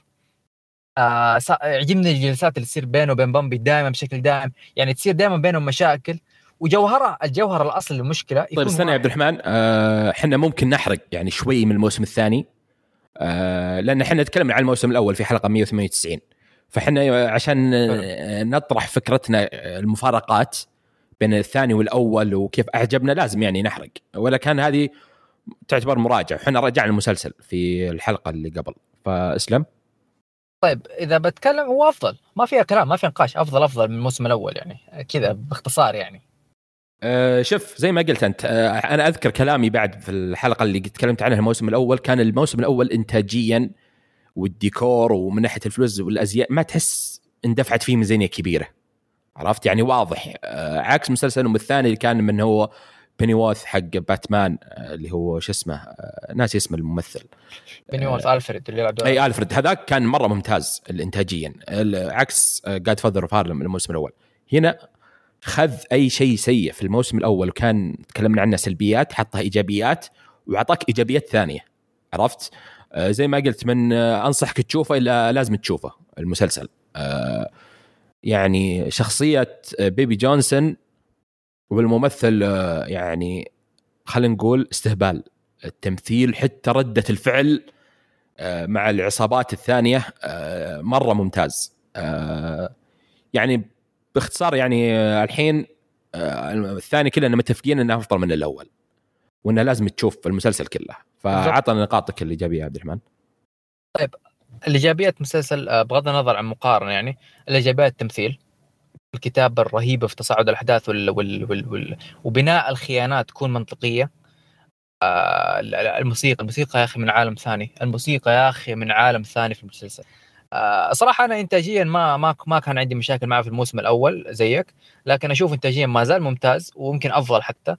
يعجبني الجلسات اللي تصير بينه وبين بامبي دائما بشكل دائم. يعني تصير دائما بينهم مشاكل. وجوهره الجوهر الاصلي للمشكلة طيب استنى يا عبد الرحمن. إحنا آه ممكن نحرق يعني شوي من الموسم الثاني. آه لأن إحنا نتكلم عن الموسم الأول في حلقة 198 فاحنا عشان نطرح فكرتنا المفارقات بين الثاني والأول وكيف أعجبنا لازم يعني نحرق. ولا كان هذه تعتبر مراجعة. إحنا رجعنا المسلسل في الحلقة اللي قبل. فاسلم. طيب إذا بتكلم هو أفضل. ما فيها كلام ما فيها نقاش. أفضل أفضل من الموسم الأول يعني. كذا باختصار يعني. أه شوف زي ما قلت أنت أه أنا أذكر كلامي بعد في الحلقة اللي تكلمت عنها الموسم الأول. كان الموسم الأول انتاجيا والديكور ومن ناحية الفلوس والأزياء ما تحس اندفعت فيه ميزانيه كبيرة. عرفت؟ يعني واضح. أه عكس مسلسل الثاني اللي كان من هو Pennyworth حق باتمان آه، اللي هو شو اسمه؟ آه، ناسي اسم الممثل. بيني آه الفريد اللي يلعب إي الفريد هذاك كان مرة ممتاز انتاجيا. عكس Godfather of Harlem الموسم الأول. هنا خذ أي شيء سيء في الموسم الأول وكان تكلمنا عنه سلبيات حطها إيجابيات وأعطاك إيجابيات ثانية. عرفت؟ آه زي ما قلت من آه أنصحك تشوفه إلا لازم تشوفه المسلسل. آه يعني شخصية بيبي جونسون والممثل يعني خلينا نقول استهبال. التمثيل حتى ردة الفعل مع العصابات الثانية مرة ممتاز. يعني باختصار يعني الحين الثاني كلنا متفقين إنه أفضل من الأول وإنه لازم تشوف المسلسل كله. فعطنا نقاطك الإيجابية يا عبد الرحمن. طيب الإيجابيات مسلسل بغض النظر عن مقارنة يعني الإيجابيات التمثيل الكتابة الرهيبة في تصاعد الأحداث وال وال وال وال وبناء الخيانات تكون منطقية. آه الموسيقى الموسيقى يا أخي من عالم ثاني الموسيقى يا أخي من عالم ثاني في المسلسل. آه صراحة أنا إنتاجيا ما ما ما كان عندي مشاكل معه في الموسم الأول زيك لكن أشوف إنتاجيا ما زال ممتاز ويمكن أفضل حتى.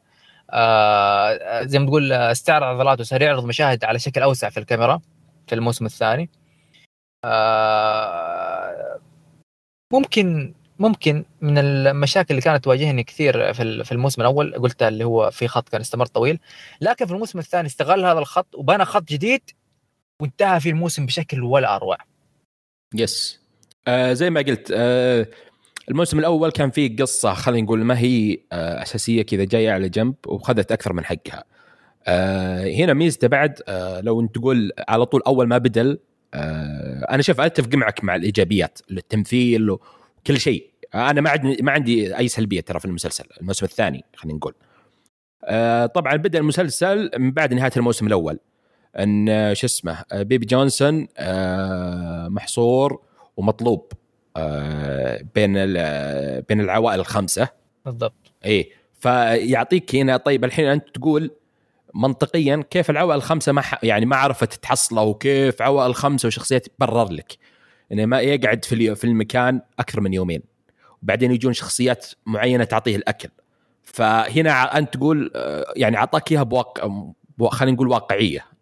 آه زي ما تقول استعرض عضلاته صار يعرض مشاهد على شكل أوسع في الكاميرا في الموسم الثاني. آه ممكن ممكن من المشاكل اللي كانت تواجهني كثير في الموسم الأول قلت اللي هو في خط كان استمر طويل لكن في الموسم الثاني استغل هذا الخط وبنى خط جديد وانتهى في الموسم بشكل ولا أروع. يس آه زي ما قلت آه الموسم الأول كان فيه قصة خلينا نقول ما هي آه أساسية كذا جاية على جنب وخذت أكثر من حقها. آه هنا ميزته بعد آه لو أنت تقول على طول أول ما بدل آه أنا شوف أتفق معك مع الإيجابيات التمثيل كل شيء. أنا ما عندي ما عندي أي سلبية ترى في المسلسل الموسم الثاني خلينا نقول. آه طبعا بدأ المسلسل من بعد نهاية الموسم الأول. أن شو اسمه آه، بيبي جونسون آه محصور ومطلوب آه بين بين العوائل الخمسة. بالضبط. اي فيعطيك هنا طيب الحين أنت تقول منطقيا كيف العوائل الخمسة ما يعني ما عرفت تحصله وكيف عوائل خمسة وشخصيات تبرر لك. انه ما يقعد في في المكان أكثر من يومين. وبعدين يجون شخصيات معينة تعطيه الأكل. فهنا أنت تقول يعني أعطاك إياها بواقع خلينا نقول واقعية.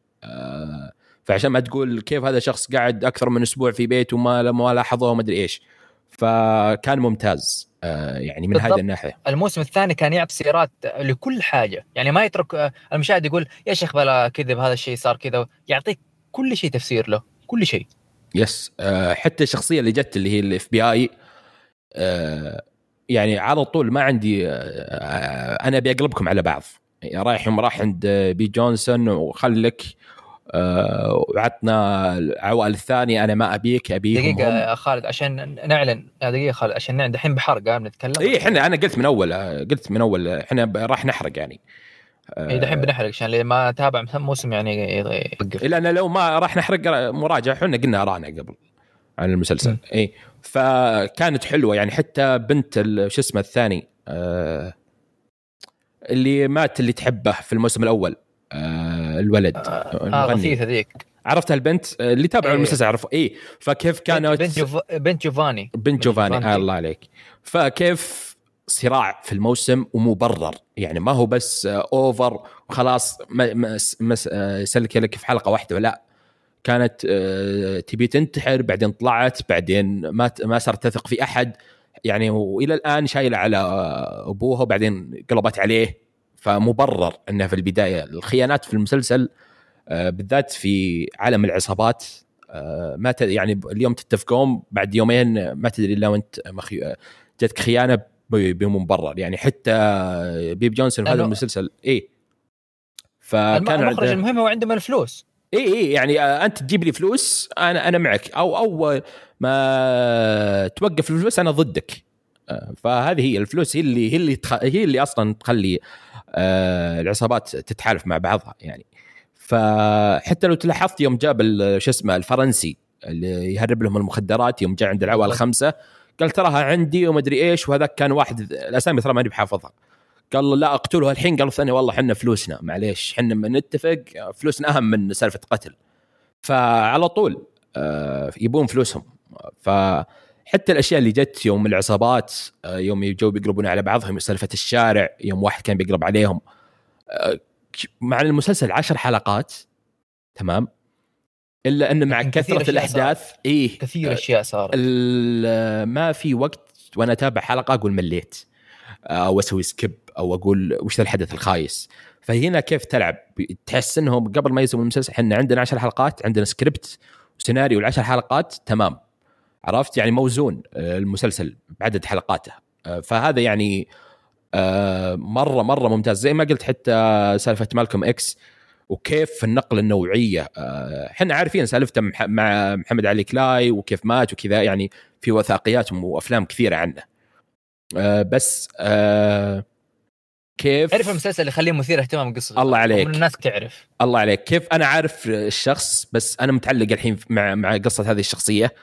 فعشان ما تقول كيف هذا شخص قاعد أكثر من أسبوع في بيته وما ما لاحظه وما أدري إيش. فكان ممتاز. آه، يعني من هذه الناحية. الموسم الثاني كان يعطي سيرات لكل حاجة. يعني ما يترك المشاهد يقول يا شيخ بلا كذب هذا الشيء صار كذا. يعطيك كل شيء تفسير له. كل شيء. yes حتى الشخصية اللي جت اللي هي ال FBI يعني على طول ما عندي أنا ابي اقلبكم على بعض. يعني رايح يوم راح عند بامبي جونسون وخلك أه وعطنا العوائل الثانية أنا ما أبيك ابيك دقيقة يا خالد عشان نعلن دقيقة خالد عشان نعلن. دحين بحرق قاعد نتكلم؟ اي إحنا أنا قلت من أول قلت من أول إحنا راح نحرق يعني. اي دحين بنحرق عشان اللي ما تابع موسم يعني يوقف لأن لو ما راح نحرق مراجعة إحنا قلنا ارانا قبل عن المسلسل. اي فكانت حلوة يعني. حتى بنت شو اسمه الثاني آه اللي مات اللي تحبه في الموسم الأول آه الولد. آه, آه غثيث هذيك. عرفت البنت آه، اللي تابعوا إيه. المسلسل عرفوا اي فكيف كانت بنت, جوف... بنت جوفاني. بنت جوفاني, جوفاني. آه الله عليك. فكيف صراع في الموسم ومبرر؟ يعني ما هو بس اوفر آه، وخلاص سلك لك في حلقة واحدة لا. كانت آه، تبي تنتحر بعدين طلعت بعدين ما ما صارت تثق في أحد. يعني وإلى الآن شايله على أبوها وبعدين قلبت عليه. فمبرر انه في البداية. الخيانات في المسلسل آه، بالذات في عالم العصابات آه، ما يعني اليوم تتفقون بعد يومين ما تدري إلا وأنت جتك خيانة بمبرر. يعني حتى بامبي جونسون في هذا المسلسل اي فكان المخرج المهم هو عنده من الفلوس اي اي يعني آه، أنت تجيب لي فلوس أنا أنا معك. أو أو ما توقف الفلوس أنا ضدك. فهذه هي الفلوس هي اللي هي اللي هي اللي أصلا تخلي العصابات تتحالف مع بعضها يعني. فحتى لو تلاحظت يوم جاب شو اسمه الفرنسي اللي يهرب لهم المخدرات يوم جاء عند العوائل الخمسه قال تراها عندي وما أدري إيش وهذاك كان واحد الأسامي ترى ماني بحافظها. قال لا اقتله الحين قالوا ثاني والله إحنا فلوسنا. معليش إحنا نتفق فلوسنا أهم من سالفة قتل. فعلى طول آه، يبون فلوسهم. فحتى الأشياء اللي جت يوم العصابات آه، يوم جو بيقربون على بعضهم سالفة الشارع يوم واحد كان بيقرب عليهم. آه، مع المسلسل عشر حلقات تمام؟ إلا انه مع كثرة الأحداث اي كثير أشياء صارت. ما في وقت وأنا أتابع حلقة أقول مليت. أو أسوي skip أو أقول وش الحدث الخايس. فهنا كيف تلعب؟ تحس إنهم قبل ما يسوون المسلسل إحنا عندنا 10 حلقات عندنا سكريبت وسيناريو العشر حلقات تمام. عرفت؟ يعني موزون آه، المسلسل بعدد حلقاته. آه، فهذا يعني آه، مرة مرة ممتاز. زي ما قلت حتى سالفة مالكم إكس وكيف النقلة النوعية. إحنا عارفين سالفته مع محمد علي كلاي وكيف مات وكذا يعني في وثائقيات وأفلام كثيرة عنه. آه، بس كيف؟ عرف المسلسل اللي يخليه مثير اهتمام قصته الله عليك. من الناس تعرف. الله عليك. كيف؟ أنا عارف الشخص بس أنا متعلق الحين مع مع قصة هذه الشخصية.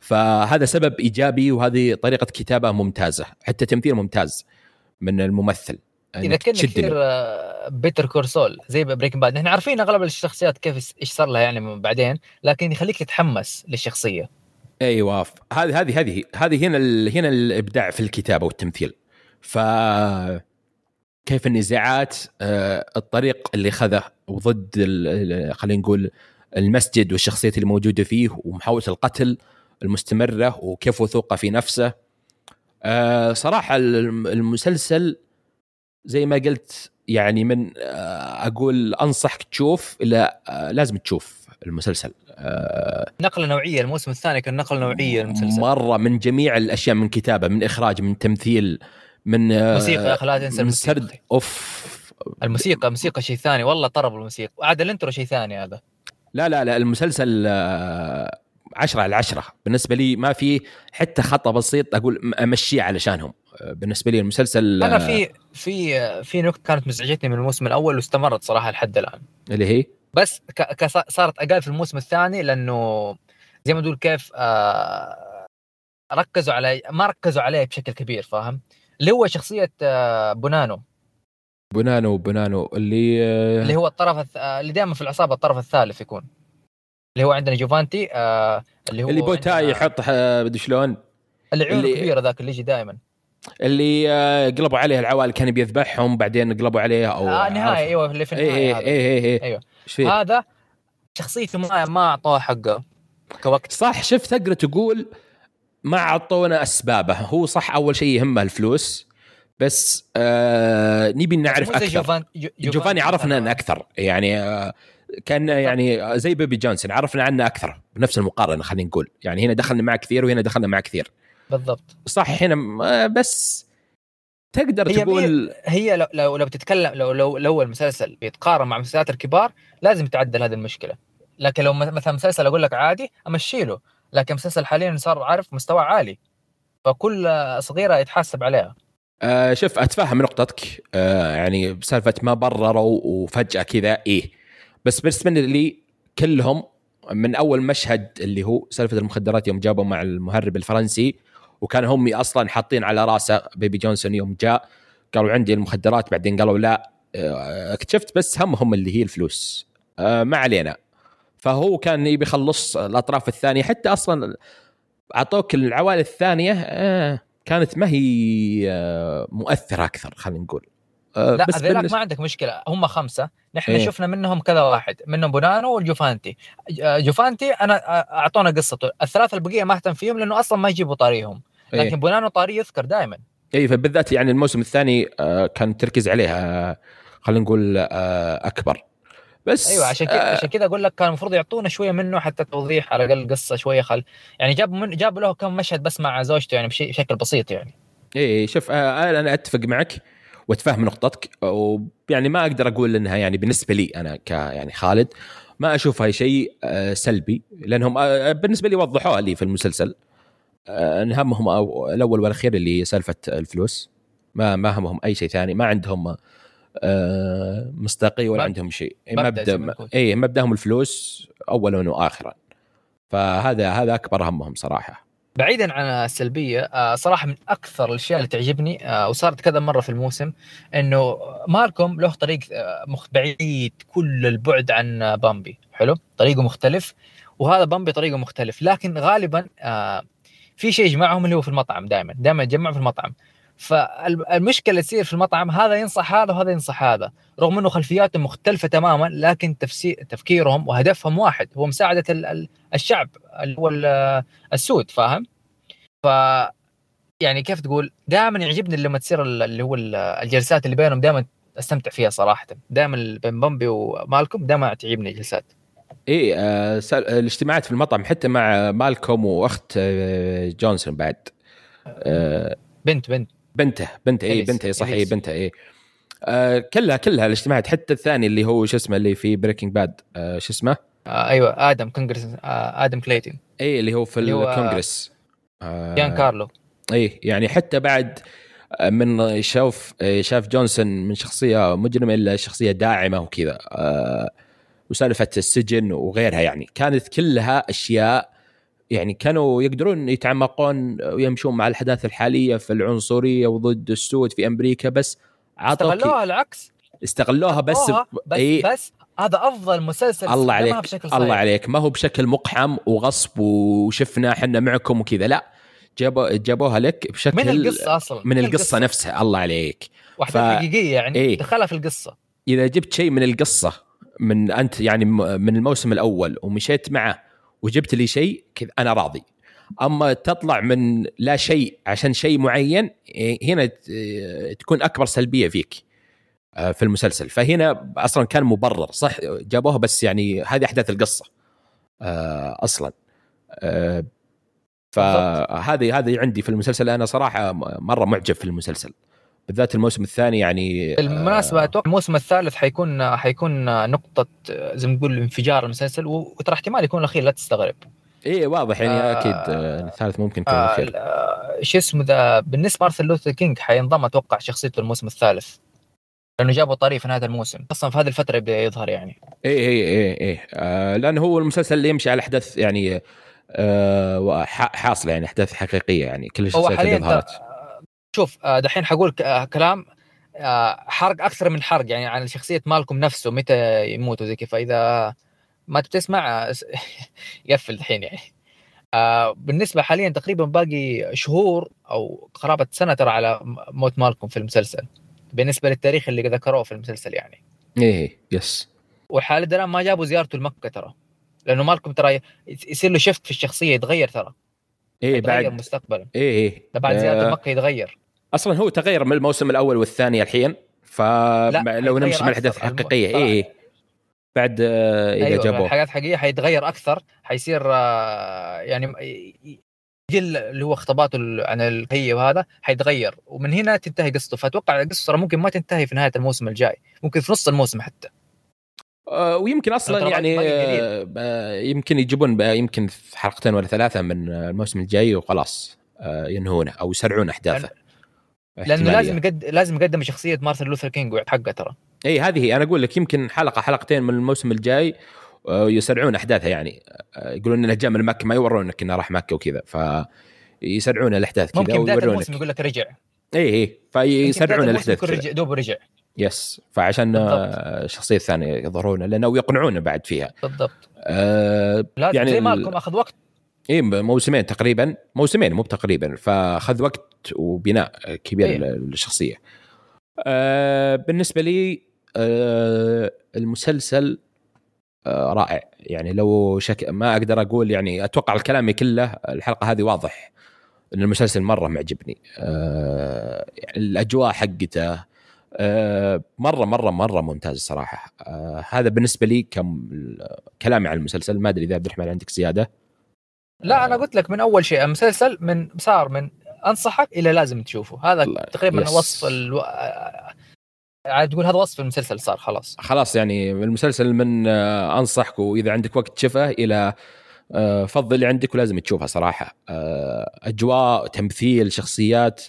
فهذا سبب إيجابي وهذه طريقة كتابة ممتازة حتى تمثيل ممتاز من الممثل. إذا كان كثير Better Call Saul زي Breaking Bad إحنا عارفين أغلب الشخصيات كيف إيش صار لها يعني بعدين لكن يخليك تتحمس للشخصية. أيوه هذه هذه هذه هذه هنا هنا الإبداع في الكتابة والتمثيل. ف كيف النزاعات آه، الطريق اللي خذه وضد خلينا نقول المسجد والشخصيات اللي موجودة فيه ومحاولة القتل المستمرة وكيف وثوقه في نفسه. آه صراحة المسلسل زي ما قلت يعني من آه أقول أنصحك تشوف الا لازم تشوف. المسلسل. آه نقلة نوعية الموسم الثاني كان نقلة نوعية المسلسل. مرة من جميع الأشياء من كتابة من إخراج من تمثيل من آه موسيقى يا أخي لا تنسى الموسيقى. سرد. أوف. الموسيقى موسيقى شيء ثاني. والله طرب الموسيقى. عاد الانترو شيء ثاني هذا. لا لا لا المسلسل آه عشرة على عشرة. بالنسبة لي ما في حتى خطأ بسيط أقول أمشيه علشانهم. بالنسبة لي المسلسل أنا في في في نقطة كانت مزعجتني من الموسم الأول واستمرت صراحة لحد الآن. اللي هي؟ بس صارت أقل في الموسم الثاني لأنه زي ما تقول كيف آه ركزوا على ما ركزوا عليه بشكل كبير فاهم؟ اللي هو شخصية آه بونانو. بونانو بونانو اللي آه اللي هو الطرف اللي دائما في العصابة الطرف الثالث يكون. اللي هو عندنا جوفانتي آه اللي هو اللي بوتاي يحط بدي شلون؟ اللي عيونه كبيره ذاك اللي يجي دائما اللي آه قلبوا عليه العوائل كان بيذبحهم بعدين قلبوا عليه أو آه نهايه أيوه اللي في النهايه اي اي اي أيوه. هذا شخصيته ما ما أعطوه حقه كوقت. صح شفت تقدر تقول ما أعطونا أسبابه. هو صح أول شيء يهمه الفلوس بس آه نبي نعرف أكثر. جوفان جوفاني عرفنا أكثر يعني آه كان يعني زي بيبي جونسون عرفنا عنه أكثر بنفس المقارنة خلينا نقول. يعني هنا دخلنا معه كثير وهنا دخلنا معه كثير. بالضبط. صح هنا بس تقدر هي تقول هي لو لو, لو بتتكلم لو لو لو المسلسل بيتقارن مع المسلسلات الكبار لازم تعدل هذه المشكلة. لكن لو مثلا مسلسل أقول لك عادي امشي له لكن مسلسل حاليا صار عارف مستوى عالي فكل صغيرة يتحاسب عليها. آه شوف أتفهم نقطتك. آه يعني بسالفة ما برروا وفجأة كذا إيه. بس بالنسبة لي كلهم من أول مشهد اللي هو سالفة المخدرات يوم جابوا مع المهرب الفرنسي وكان هم أصلا حاطين على راسه بيبي جونسون يوم جاء قالوا عندي المخدرات بعدين قالوا لا آه، اكتشفت بس همهم اللي هي الفلوس. آه، ما علينا. فهو كان يبي يخلص الأطراف الثانية حتى أصلا أعطوك العوائل الثانية آه، كانت ما هي مؤثرة أكثر خلينا نقول. لا بس هذيلاك ما عندك مشكلة. هم خمسة. نحن إيه؟ شفنا منهم كذا واحد منهم بونانو والجوفانتي جوفانتي أنا أعطونا قصته. الثلاثة البقية ما أهتم فيهم لأنه أصلا ما يجيبوا طاريهم. إيه. لكن إيه؟ بونانو طاري يذكر دائما اي فبالذات يعني الموسم الثاني آه، كان التركيز عليها خلينا نقول آه، أكبر. بس أيوه عشان كذا آه عشان كذا أقول لك كان المفروض يعطونا شوية منه حتى توضيح على الأقل قصة شوية خل. يعني جابوا من جابوا له كم مشهد بس مع زوجته يعني بشكل بسيط يعني. اي شوف آه أنا أتفق معك. واتفهم نقطتك ويعني ما أقدر أقول إنها يعني بالنسبة لي أنا ك يعني خالد ما اشوفها شيء آه سلبي لأنهم آه بالنسبة لي وضحوها لي في المسلسل آه، إن همهم الأول والأخير اللي سالفة الفلوس ما ما همهم أي شيء ثاني ما عندهم آه، مصداقية ولا عندهم شيء مبدأ اي مبدأهم الفلوس اولا واخرا فهذا هذا أكبر همهم صراحة. بعيدا عن السلبية آه، صراحة من أكثر الأشياء اللي تعجبني وصارت كذا مرة في الموسم إنه مالكم له طريق بعيد كل البعد عن بامبي. حلو؟ طريقه مختلف وهذا بامبي طريقه مختلف. لكن غالبا في شيء يجمعهم اللي هو في المطعم دائما. دائما يتجمعوا في المطعم. فالمشكلة اللي تصير في المطعم هذا ينصح هذا وهذا ينصح هذا رغم إنه خلفياتهم مختلفة تماما لكن تفسير تفكيرهم وهدفهم واحد هو مساعدة الشعب اللي هو السود فاهم؟ ف يعني كيف تقول؟ دائما يعجبني لما تصير اللي هو الجلسات اللي بينهم دائما أستمتع فيها صراحة دائما بين بومبي ومالكم دائما تعجبني الجلسات. إيه آه الاجتماعات في المطعم حتى مع مالكوم وأخت آه جونسون بعد. آه بنت بنت. بنته بنته اي بنته صح اي بنته اي آه كلها كلها الاجتماعات حتى الثاني اللي هو شو اسمه اللي في Breaking Bad آه شو اسمه؟ آه أيوه آدم كونجرس آه آدم كليتن اي اللي هو في الكونغرس. آه جان كارلو. اي يعني حتى بعد آه، من شاف شاف جونسون من شخصية مجرمة إلى شخصية داعمة وكذا. آه وسالفة السجن وغيرها يعني. كانت كلها أشياء يعني كانوا يقدرون يتعمقون ويمشون مع الأحداث الحالية في العنصرية وضد السود في أمريكا بس عطوك استغلوها العكس. استغلوها بس بس, أي بس هذا أفضل مسلسل الله عليك بشكل صحيح. الله عليك. ما هو بشكل مقحم وغصب وشفنا إحنا معكم وكذا لا. جابوا جابوها لك بشكل من القصة أصلا؟ من, من القصة, القصة. نفسها الله عليك. واحدة ف... حقيقية يعني إيه؟ دخلها في القصة. إذا جبت شيء من القصة من أنت يعني من الموسم الأول ومشيت معه وجبت لي شيء كذا أنا راضي. أما تطلع من لا شيء عشان شيء معين هنا تكون أكبر سلبية فيك آه، في المسلسل. فهنا أصلا كان مبرر صح؟ جابوها بس يعني هذه أحداث القصة آه، أصلا. آه، فهذه هذه عندي في المسلسل. أنا صراحة مرة معجب في المسلسل. بالذات الموسم الثاني يعني بالمناسبة أتوقع الموسم الثالث حيكون حيكون نقطة زي ما تقول انفجار المسلسل وترى احتمال يكون الأخير لا تستغرب. إيه واضح يعني آه أكيد آه الثالث ممكن يكون آه الأخير. آه شو اسمه ذا بالنسبة مارتن لوثر كينج حينضم أتوقع شخصيته الموسم الثالث لأنه جابوا طاريه في نهاية الموسم أصلا في هذه الفترة يبدأ يظهر يعني. إيه إيه إيه إيه. آه لأنه هو المسلسل اللي يمشي على أحداث يعني آه حاصلة يعني أحداث حقيقية يعني كل الشخصيات اللي ظهرت شوف آه، دحين حقول آه، كلام آه، حرق أكثر من حرق يعني عن شخصيه مالكم نفسه متى يموت وزي كذا فإذا ما تسمع [laughs] يقفل الحين يعني. بالنسبة حاليا تقريبا باقي شهور أو قرابة سنة ترى على موت مالكم في المسلسل. بالنسبة للتاريخ اللي ذكروه في المسلسل يعني. إيه يس. وحال الان ما جابوا زيارته لمكة ترى. لأنه مالكم ترى يصير له شفت في الشخصية يتغير ترى. إيه بعد. مستقبلا. إيه إيه. بعد زيارة مكة يتغير. أصلا هو تغير من الموسم الأول والثاني الحين فلو نمشي مع الأحداث الحقيقيه اي بعد آه، إذا أيوة جابوه. الحاجات الحقيقيه حيتغير أكثر حيصير آه، يعني جل اللي هو خطاباته عن الهي وهذا حيتغير. ومن هنا تنتهي قصته. فأتوقع القصة ممكن ما تنتهي في نهاية الموسم الجاي ممكن في نص الموسم حتى. آه، ويمكن أصلا يعني يمكن يجيبون يمكن في حلقتين ولا ثلاثة من الموسم الجاي وخلاص ينهونه أو يسرعون أحداثه. لأنه لازم يقد... لازم يقدم شخصية مارتن لوثر كينج حقه ترى. إي هذه هي. أنا أقول لك يمكن حلقة حلقتين من الموسم الجاي آه، يسرعون أحداثها يعني. آه، يقولون إنه جاء من مكة ما يورونك إنه راح مكة وكذا ف يسرعون الأحداث كذا ممكن بدايه الموسم يقول لك رجع. إي إي فيسرعون الأحداث. رجع دوب رجع. yes. فعشان الشخصية الثانية يظهرون لنا ويقنعونا بعد فيها. بالضبط. آه يعني زي مالكم آخذ وقت. اي موسمين تقريبا موسمين مو تقريبا فأخذ وقت وبناء كبير إيه؟ للشخصية. آه بالنسبة لي آه المسلسل آه رائع. يعني لو شك ما أقدر أقول يعني أتوقع الكلام كله الحلقة هذه واضح إن المسلسل مرة معجبني. آه الأجواء حقته آه مرة مرة مرة ممتاز صراحة. آه هذا بالنسبة لي كم كلامي عن المسلسل ما أدري إذا عبد الرحمن عندك زيادة. لا أنا قلت لك من أول شيء المسلسل من صار من أنصحك إلى لازم تشوفه. هذا تقريبا يس. وصف ألو... عاد تقول هذا وصف المسلسل صار خلاص. خلاص يعني المسلسل من آه، أنصحك وإذا عندك وقت تشوفه إلى آه، فضل اللي عندك ولازم تشوفها صراحة. آه، أجواء تمثيل شخصيات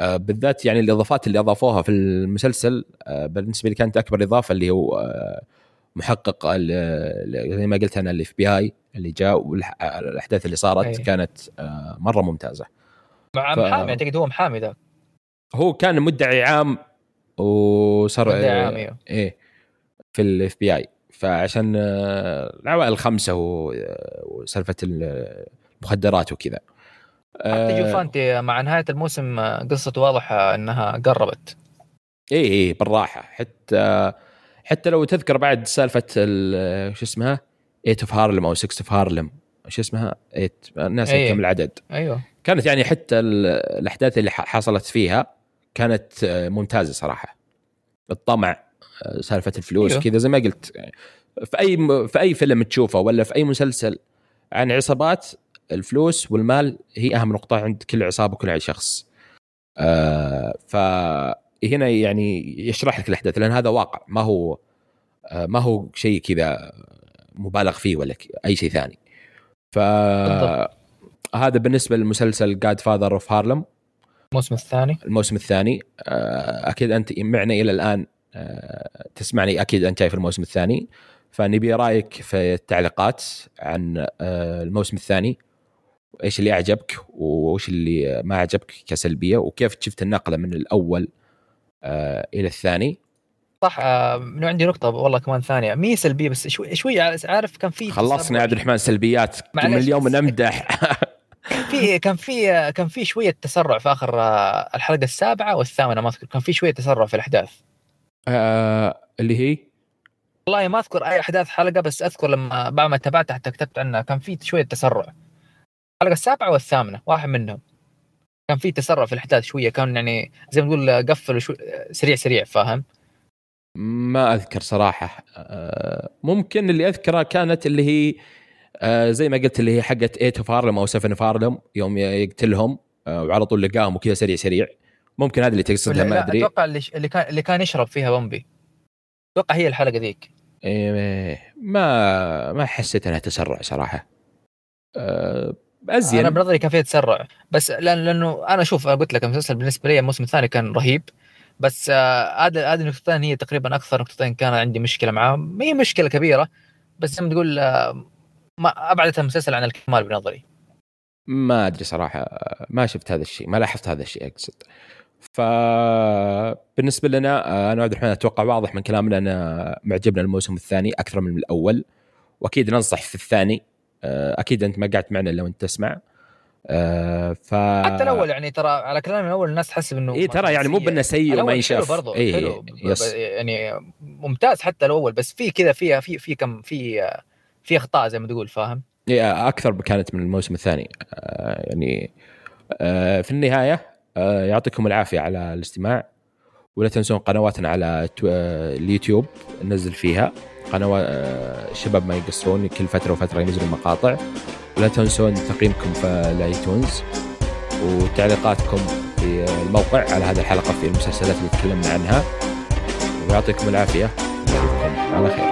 بالذات يعني الإضافات اللي أضافوها في المسلسل بالنسبة لي كانت أكبر إضافة اللي هو محقق زي ما قلت أنا ال FBI اللي جاء والاحداث اللي صارت أيه. كانت مرة ممتازة. مع ف... محامي أعتقد هو محامي ذا هو كان مدعي عام وصار مدعي عام أيوه إيه في ال FBI فعشان آه، العوائل الخمسة وسالفة المخدرات وكذا. حتى جوفانتي مع نهاية الموسم آه، قصته واضحة إنها قربت. إيه إيه بالراحة. حتى حتى لو تذكر بعد سالفة شو اسمها؟ 8 of Harlem أو 6 of Harlem شو اسمها؟ 8 الناس أيه. كم العدد. أيوه. كانت يعني حتى الأحداث اللي حصلت فيها كانت آه، ممتازة صراحة. الطمع آه، سالفة الفلوس أيوه. كذا زي ما قلت. في أي في أي فيلم تشوفه ولا في أي مسلسل عن عصابات الفلوس والمال هي أهم نقطة عند كل عصابة وكل شخص. آه فهنا يعني يشرح لك الأحداث لأن هذا واقع. ما هو آه ما هو شيء كذا مبالغ فيه ولا أي شيء ثاني. ف هذا بالنسبة للمسلسل جاد فاذر اوف هارلم الموسم الثاني. الموسم الثاني. آه، أكيد أنت معنا إلى الآن آه، تسمعني أكيد أنت شايف الموسم الثاني. فنبي رأيك في التعليقات عن الموسم الثاني. إيش اللي أعجبك وإيش اللي ما عجبك كسلبية وكيف شفت النقلة من الأول إلى الثاني. صح من عندي نقطة والله كمان ثانية. مي سلبية بس شوي شوي عارف كان في خلصنا يا عبد الرحمن سلبيات. من اليوم نمدح في كان في كان في شوية تسرع في آخر آه، الحلقة السابعة والثامنة ما أذكر. كان في شوية تسرع في الأحداث. آه اللي هي؟ والله ما أذكر أي أحداث حلقة بس أذكر لما بعد ما تابعتها حتى كتبت عنها كان في شوية تسرع. الحلقة السابعة والثامنة واحد منهم. كان في تسرع في الإحداث شوية كان يعني زي ما تقول قفل شو سريع سريع فاهم؟ ما أذكر صراحة. آه، ممكن اللي أذكره كانت اللي هي آه زي ما قلت اللي هي حقت 8 of Harlem أو 7 of Harlem يوم يقتلهم آه وعلى طول لقاهم وكذا سريع سريع. ممكن هذا اللي تقصدها ما أدري. أتوقع اللي كان اللي كان يشرب فيها بومبي. أتوقع هي الحلقة ذيك. إيه ما ما حسيت إنها تسرع صراحة. أزين. أنا بنظري كان فيها تسرع. بس لأن لأنه أنا أشوف أنا قلت لك المسلسل بالنسبة لي الموسم الثاني كان رهيب. بس آه، هذا هذه النقطتين هي تقريبا أكثر نقطتين كان عندي مشكلة معاهم. ما هي مشكلة كبيرة بس زي ما تقول آه، ما أبعدت المسلسل عن الكمال بنظري ما أدري صراحة ما شفت هذا الشيء ما لاحظت هذا الشيء أقصد. فبالنسبه لنا أنا عبد الرحمن أتوقع واضح من كلامنا أن معجبنا الموسم الثاني أكثر من الأول. وأكيد ننصح في الثاني. أكيد أنت ما قعدت معنا لو انت تسمع. ف حتى الأول يعني ترى على كلام الأول الناس تحسب إنه اي ترى يعني مو بأنه سيء وما ينشاف. برضه إيه حلو. يس. يعني ممتاز حتى الأول بس في كذا فيها في في كم في في أخطاء زي ما تقول فاهم؟ اي أكثر كانت من الموسم الثاني. آه يعني آه في النهاية آه يعطيكم العافية على الاستماع. ولا تنسون قنواتنا على آه، اليوتيوب ننزل فيها. قنوات آه، الشباب ما يقصرون كل فترة وفترة ينزلون مقاطع. ولا تنسون تقييمكم في الآيتونز وتعليقاتكم في الموقع على هذه الحلقة في المسلسلات اللي تكلمنا عنها. ويعطيكم العافية. على خير.